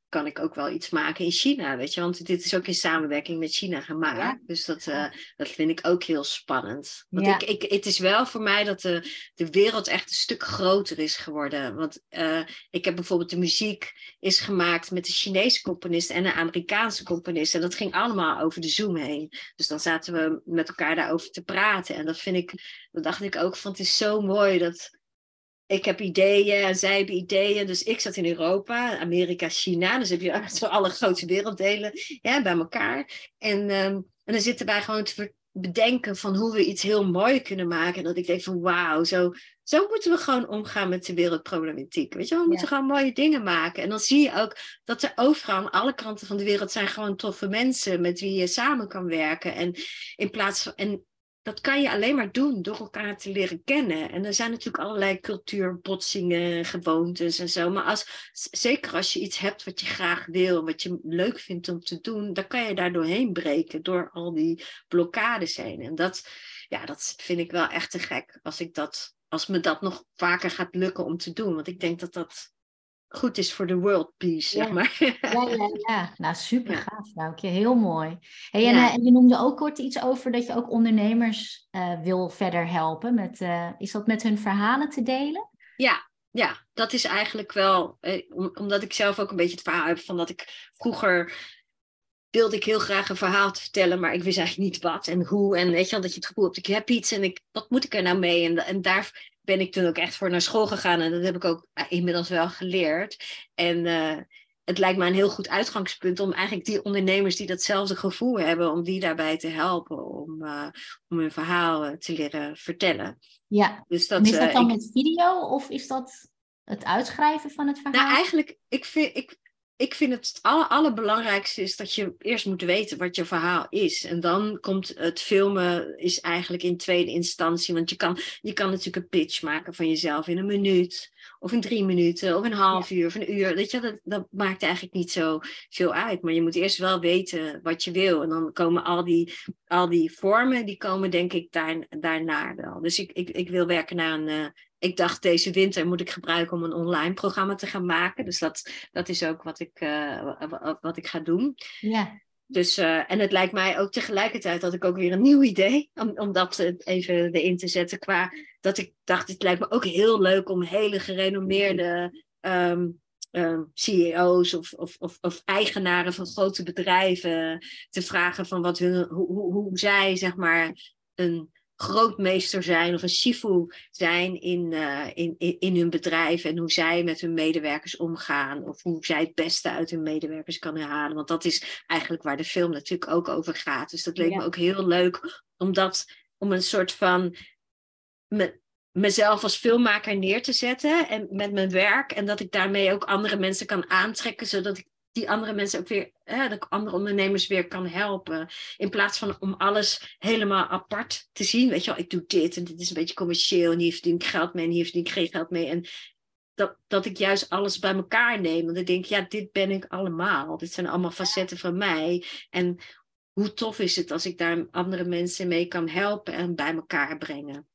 kan ik ook wel iets maken in China, weet je. Want dit is ook in samenwerking met China gemaakt. Dus dat, uh, dat vind ik ook heel spannend. Want ik, ik, het is wel voor mij dat de, de wereld echt een stuk groter is geworden. Want uh, ik heb bijvoorbeeld de muziek is gemaakt met de Chinese componist en een Amerikaanse componist. En dat ging allemaal over de Zoom heen. Dus dan zaten we met elkaar daarover te praten. En dat vind ik, dat dacht ik ook van, het is zo mooi dat ik heb ideeën en zij hebben ideeën. Dus ik zat in Europa, Amerika, China. Dus heb je *laughs* zo alle grote werelddelen ja, bij elkaar. En, um, en dan zitten wij gewoon te bedenken van hoe we iets heel mooi kunnen maken. En dat ik denk van wauw, zo, zo moeten we gewoon omgaan met de wereldproblematiek. Weet je, we moeten gewoon mooie dingen maken. En dan zie je ook dat er overal aan alle kanten van de wereld zijn gewoon toffe mensen met wie je samen kan werken. En in plaats van. En dat kan je alleen maar doen door elkaar te leren kennen. En er zijn natuurlijk allerlei cultuurbotsingen, gewoontes en zo. Maar als, zeker als je iets hebt wat je graag wil, wat je leuk vindt om te doen, dan kan je daar doorheen breken door al die blokkades heen. En dat, ja, dat vind ik wel echt te gek. Als, ik dat, als me dat nog vaker gaat lukken om te doen. Want ik denk dat dat goed is voor de world peace, zeg maar. Ja, ja, ja. *laughs* Nou, super gaaf, Vrouwtje. Heel mooi. Hey, en, uh, je noemde ook kort iets over dat je ook ondernemers uh, wil verder helpen. Met, uh, is dat met hun verhalen te delen? Ja, ja, dat is eigenlijk wel, omdat ik zelf ook een beetje het verhaal heb van dat ik vroeger wilde ik heel graag een verhaal te vertellen, maar ik wist eigenlijk niet wat en hoe. En weet je wel, dat je het gevoel hebt, ik heb iets en ik, wat moet ik er nou mee? En, en daar ben ik toen ook echt voor naar school gegaan en dat heb ik ook eh, inmiddels wel geleerd. En uh, het lijkt me een heel goed uitgangspunt om eigenlijk die ondernemers die datzelfde gevoel hebben, om die daarbij te helpen om, uh, om hun verhaal te leren vertellen. Ja, dus dat, is dat dan met video of is dat het uitschrijven van het verhaal? Nou, eigenlijk, ik vind, ik, ik vind het aller, allerbelangrijkste is dat je eerst moet weten wat je verhaal is. En dan komt het filmen is eigenlijk in tweede instantie. Want je kan, je kan natuurlijk een pitch maken van jezelf in een minuut. Of in drie minuten, of een half uur, of een uur. Weet je, dat, dat maakt eigenlijk niet zo veel uit. Maar je moet eerst wel weten wat je wil. En dan komen al die, al die vormen, die komen denk ik daar, daarna wel. Dus ik, ik, ik wil werken naar een, uh, ik dacht deze winter moet ik gebruiken om een online programma te gaan maken. Dus dat, dat is ook wat ik, uh, wat ik ga doen. Ja. Dus, uh, en het lijkt mij ook tegelijkertijd dat ik ook weer een nieuw idee, om, om dat even erin te zetten, qua dat ik dacht, het lijkt me ook heel leuk om hele gerenommeerde um, um, CEO's of, of, of, of, eigenaren van grote bedrijven te vragen van wat hun, hoe, hoe, hoe zij zeg maar een grootmeester zijn of een shifu zijn in, uh, in, in, in, hun bedrijf en hoe zij met hun medewerkers omgaan of hoe zij het beste uit hun medewerkers kan halen. Want dat is eigenlijk waar de film natuurlijk ook over gaat. Dus dat leek me ook heel leuk om dat, om een soort van me, mezelf als filmmaker neer te zetten en met mijn werk en dat ik daarmee ook andere mensen kan aantrekken zodat ik die andere mensen ook weer, dat andere ondernemers weer kan helpen. In plaats van om alles helemaal apart te zien. Weet je wel, ik doe dit en dit is een beetje commercieel en hier verdien ik geld mee en hier verdien ik geen geld mee. En dat, dat ik juist alles bij elkaar neem. Want ik denk, ja, dit ben ik allemaal. Dit zijn allemaal facetten van mij. En hoe tof is het als ik daar andere mensen mee kan helpen en bij elkaar brengen.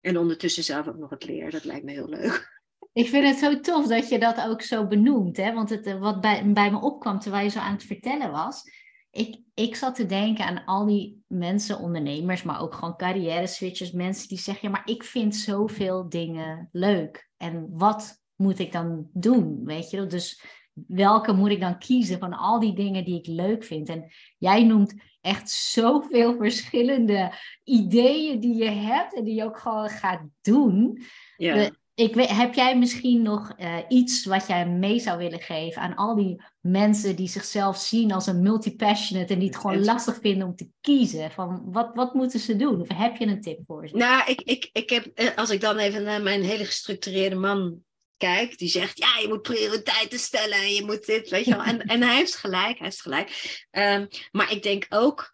En ondertussen zelf ook nog het leren. Dat lijkt me heel leuk. Ik vind het zo tof dat je dat ook zo benoemt. Hè? Want het, eh, wat bij, bij me opkwam terwijl je zo aan het vertellen was. Ik, ik zat te denken aan al die mensen, ondernemers, maar ook gewoon carrière switchers. Mensen die zeggen, ja, maar ik vind zoveel dingen leuk. En wat moet ik dan doen? Weet je, dus welke moet ik dan kiezen van al die dingen die ik leuk vind? En jij noemt echt zoveel verschillende ideeën die je hebt en die je ook gewoon gaat doen. Ja Ik weet, heb jij misschien nog uh, iets wat jij mee zou willen geven aan al die mensen die zichzelf zien als een multi-passionate en die het gewoon lastig vinden om te kiezen? Van wat, wat moeten ze doen? Of heb je een tip voor ze? Nou, ik, ik, ik heb, eh, als ik dan even naar mijn hele gestructureerde man kijk, die zegt, ja, je moet prioriteiten stellen en je moet dit, weet je wel. En, en hij heeft gelijk, hij heeft gelijk. Um, maar ik denk ook,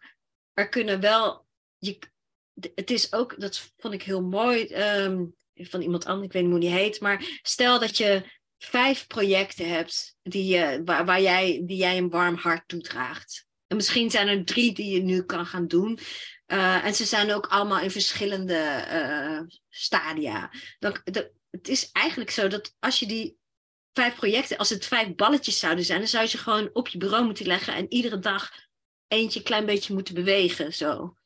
er kunnen wel, je, het is ook, dat vond ik heel mooi, um, van iemand anders, ik weet niet hoe die heet, maar stel dat je vijf projecten hebt die, je, waar, jij, die jij een warm hart toedraagt. En misschien zijn er drie die je nu kan gaan doen. Uh, en ze zijn ook allemaal in verschillende uh, stadia. Dan, de, het is eigenlijk zo dat als je die vijf projecten, als het vijf balletjes zouden zijn, dan zou je ze gewoon op je bureau moeten leggen en iedere dag eentje een klein beetje moeten bewegen. Zo.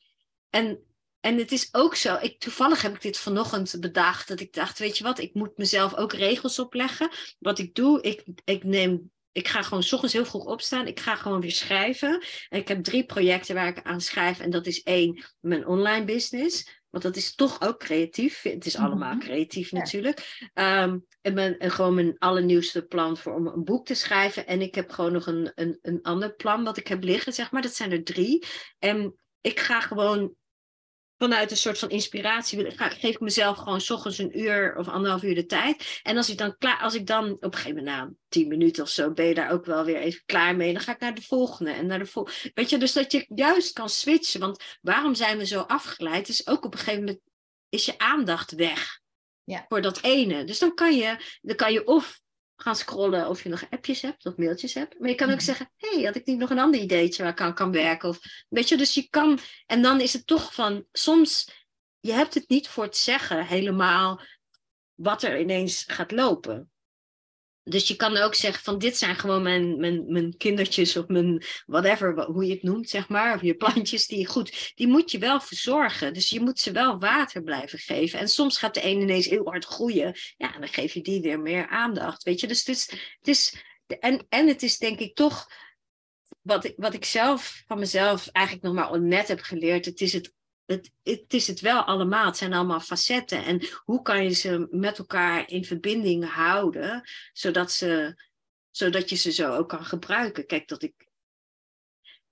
En en het is ook zo, ik, toevallig heb ik dit vanochtend bedacht, dat ik dacht, weet je wat, ik moet mezelf ook regels opleggen. Wat ik doe, ik, ik neem ik ga gewoon s ochtends heel vroeg opstaan. Ik ga gewoon weer schrijven. En ik heb drie projecten waar ik aan schrijf. En dat is één, mijn online business. Want dat is toch ook creatief. Het is allemaal mhm. creatief natuurlijk. Ehm, en, mijn, en gewoon mijn allernieuwste plan voor om een boek te schrijven. En ik heb gewoon nog een, een, een ander plan wat ik heb liggen, zeg maar. Dat zijn er drie. En ik ga gewoon vanuit een soort van inspiratie geef ik mezelf gewoon s ochtends een uur of anderhalf uur de tijd. En als ik dan klaar, als ik dan op een gegeven moment na tien minuten of zo ben je daar ook wel weer even klaar mee, dan ga ik naar de volgende en naar de volgende. Weet je, dus dat je juist kan switchen. Want waarom zijn we zo afgeleid? Is ook op een gegeven moment is je aandacht weg. Ja. Voor dat ene. Dus dan kan je, dan kan je of gaan scrollen of je nog appjes hebt of mailtjes hebt. Maar je kan ook mhm. zeggen, hé, hey, had ik niet nog een ander ideetje waar ik aan kan werken? Of, weet je, dus je kan, en dan is het toch van, soms, je hebt het niet voor het zeggen helemaal wat er ineens gaat lopen. Dus je kan ook zeggen van dit zijn gewoon mijn, mijn, mijn kindertjes of mijn whatever, hoe je het noemt, zeg maar. Of je plantjes die goed, die moet je wel verzorgen. Dus je moet ze wel water blijven geven. En soms gaat de een ineens heel hard groeien. Ja, dan geef je die weer meer aandacht, weet je. Dus het is, het is en, en het is denk ik toch, wat ik, wat ik zelf van mezelf eigenlijk nog maar net heb geleerd. Het is het het, het, is het wel allemaal. Het zijn allemaal facetten. En hoe kan je ze met elkaar in verbinding houden, zodat, ze, zodat je ze zo ook kan gebruiken? Kijk, dat ik.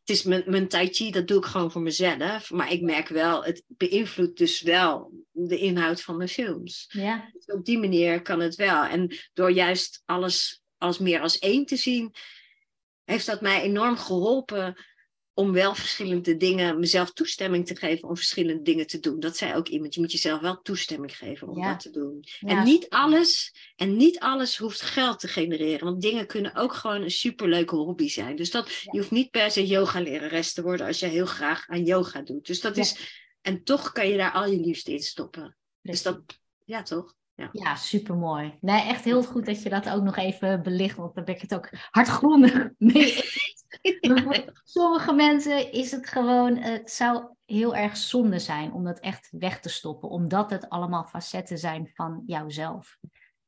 Het is mijn, mijn tai chi, dat doe ik gewoon voor mezelf. Maar ik merk wel, het beïnvloedt dus wel de inhoud van mijn films. Ja. Dus op die manier kan het wel. En door juist alles als meer als één te zien, heeft dat mij enorm geholpen om wel verschillende dingen, mezelf toestemming te geven om verschillende dingen te doen. Dat zei ook iemand, je moet jezelf wel toestemming geven om dat te doen. en niet alles, en niet alles hoeft geld te genereren, want dingen kunnen ook gewoon een superleuke hobby zijn. Dus dat, je hoeft niet per se yoga lerares te worden als je heel graag aan yoga doet. Dus dat is, en toch kan je daar al je liefde in stoppen. Dus dat, ja toch? Ja. ja, supermooi. Nee, echt heel goed dat je dat ook nog even belicht, want daar ben ik het ook hardgrondig mee *laughs* voor sommige mensen is het gewoon, het zou heel erg zonde zijn om dat echt weg te stoppen, omdat het allemaal facetten zijn van jouzelf.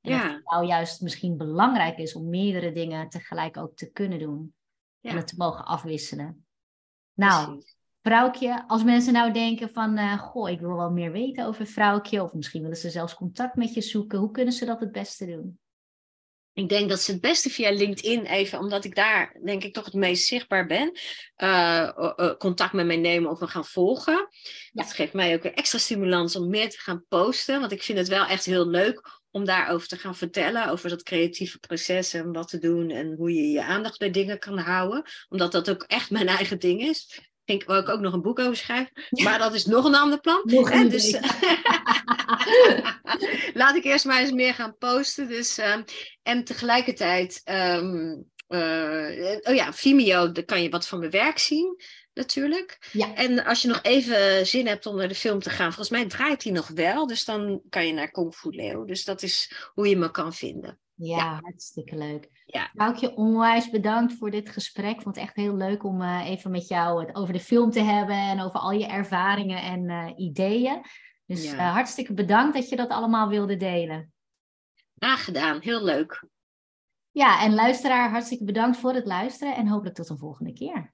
En ja. het jou juist misschien belangrijk is om meerdere dingen tegelijk ook te kunnen doen. En het te mogen afwisselen. Nou, vrouwtje, als mensen nou denken van, uh, goh, ik wil wel meer weten over vrouwtje, of misschien willen ze zelfs contact met je zoeken, hoe kunnen ze dat het beste doen? Ik denk dat ze het beste via LinkedIn even, omdat ik daar denk ik toch het meest zichtbaar ben, uh, contact met mij nemen of me gaan volgen. Dat geeft mij ook een extra stimulans om meer te gaan posten, want ik vind het wel echt heel leuk om daarover te gaan vertellen, over dat creatieve proces en wat te doen en hoe je je aandacht bij dingen kan houden, omdat dat ook echt mijn *laughs* eigen ding is ik wil ik ook nog een boek over schrijven. *laughs* Maar dat is nog een ander plan. Nog een dus, *laughs* laat ik eerst maar eens meer gaan posten. Dus, ehm, en tegelijkertijd, um, oh ja, Vimeo, daar kan je wat van mijn werk zien natuurlijk. Ja. En als je nog even zin hebt om naar de film te gaan, volgens mij draait hij nog wel. Dus dan kan je naar Kung Fu Leo. Dus dat is hoe je me kan vinden. Ja, hartstikke leuk. Ja. je onwijs bedankt voor dit gesprek. Ik vond het echt heel leuk om uh, even met jou het over de film te hebben en over al je ervaringen en uh, ideeën. Dus ja. uh, hartstikke bedankt dat je dat allemaal wilde delen. Graag gedaan, heel leuk. Ja, en luisteraar, hartstikke bedankt voor het luisteren en hopelijk tot een volgende keer.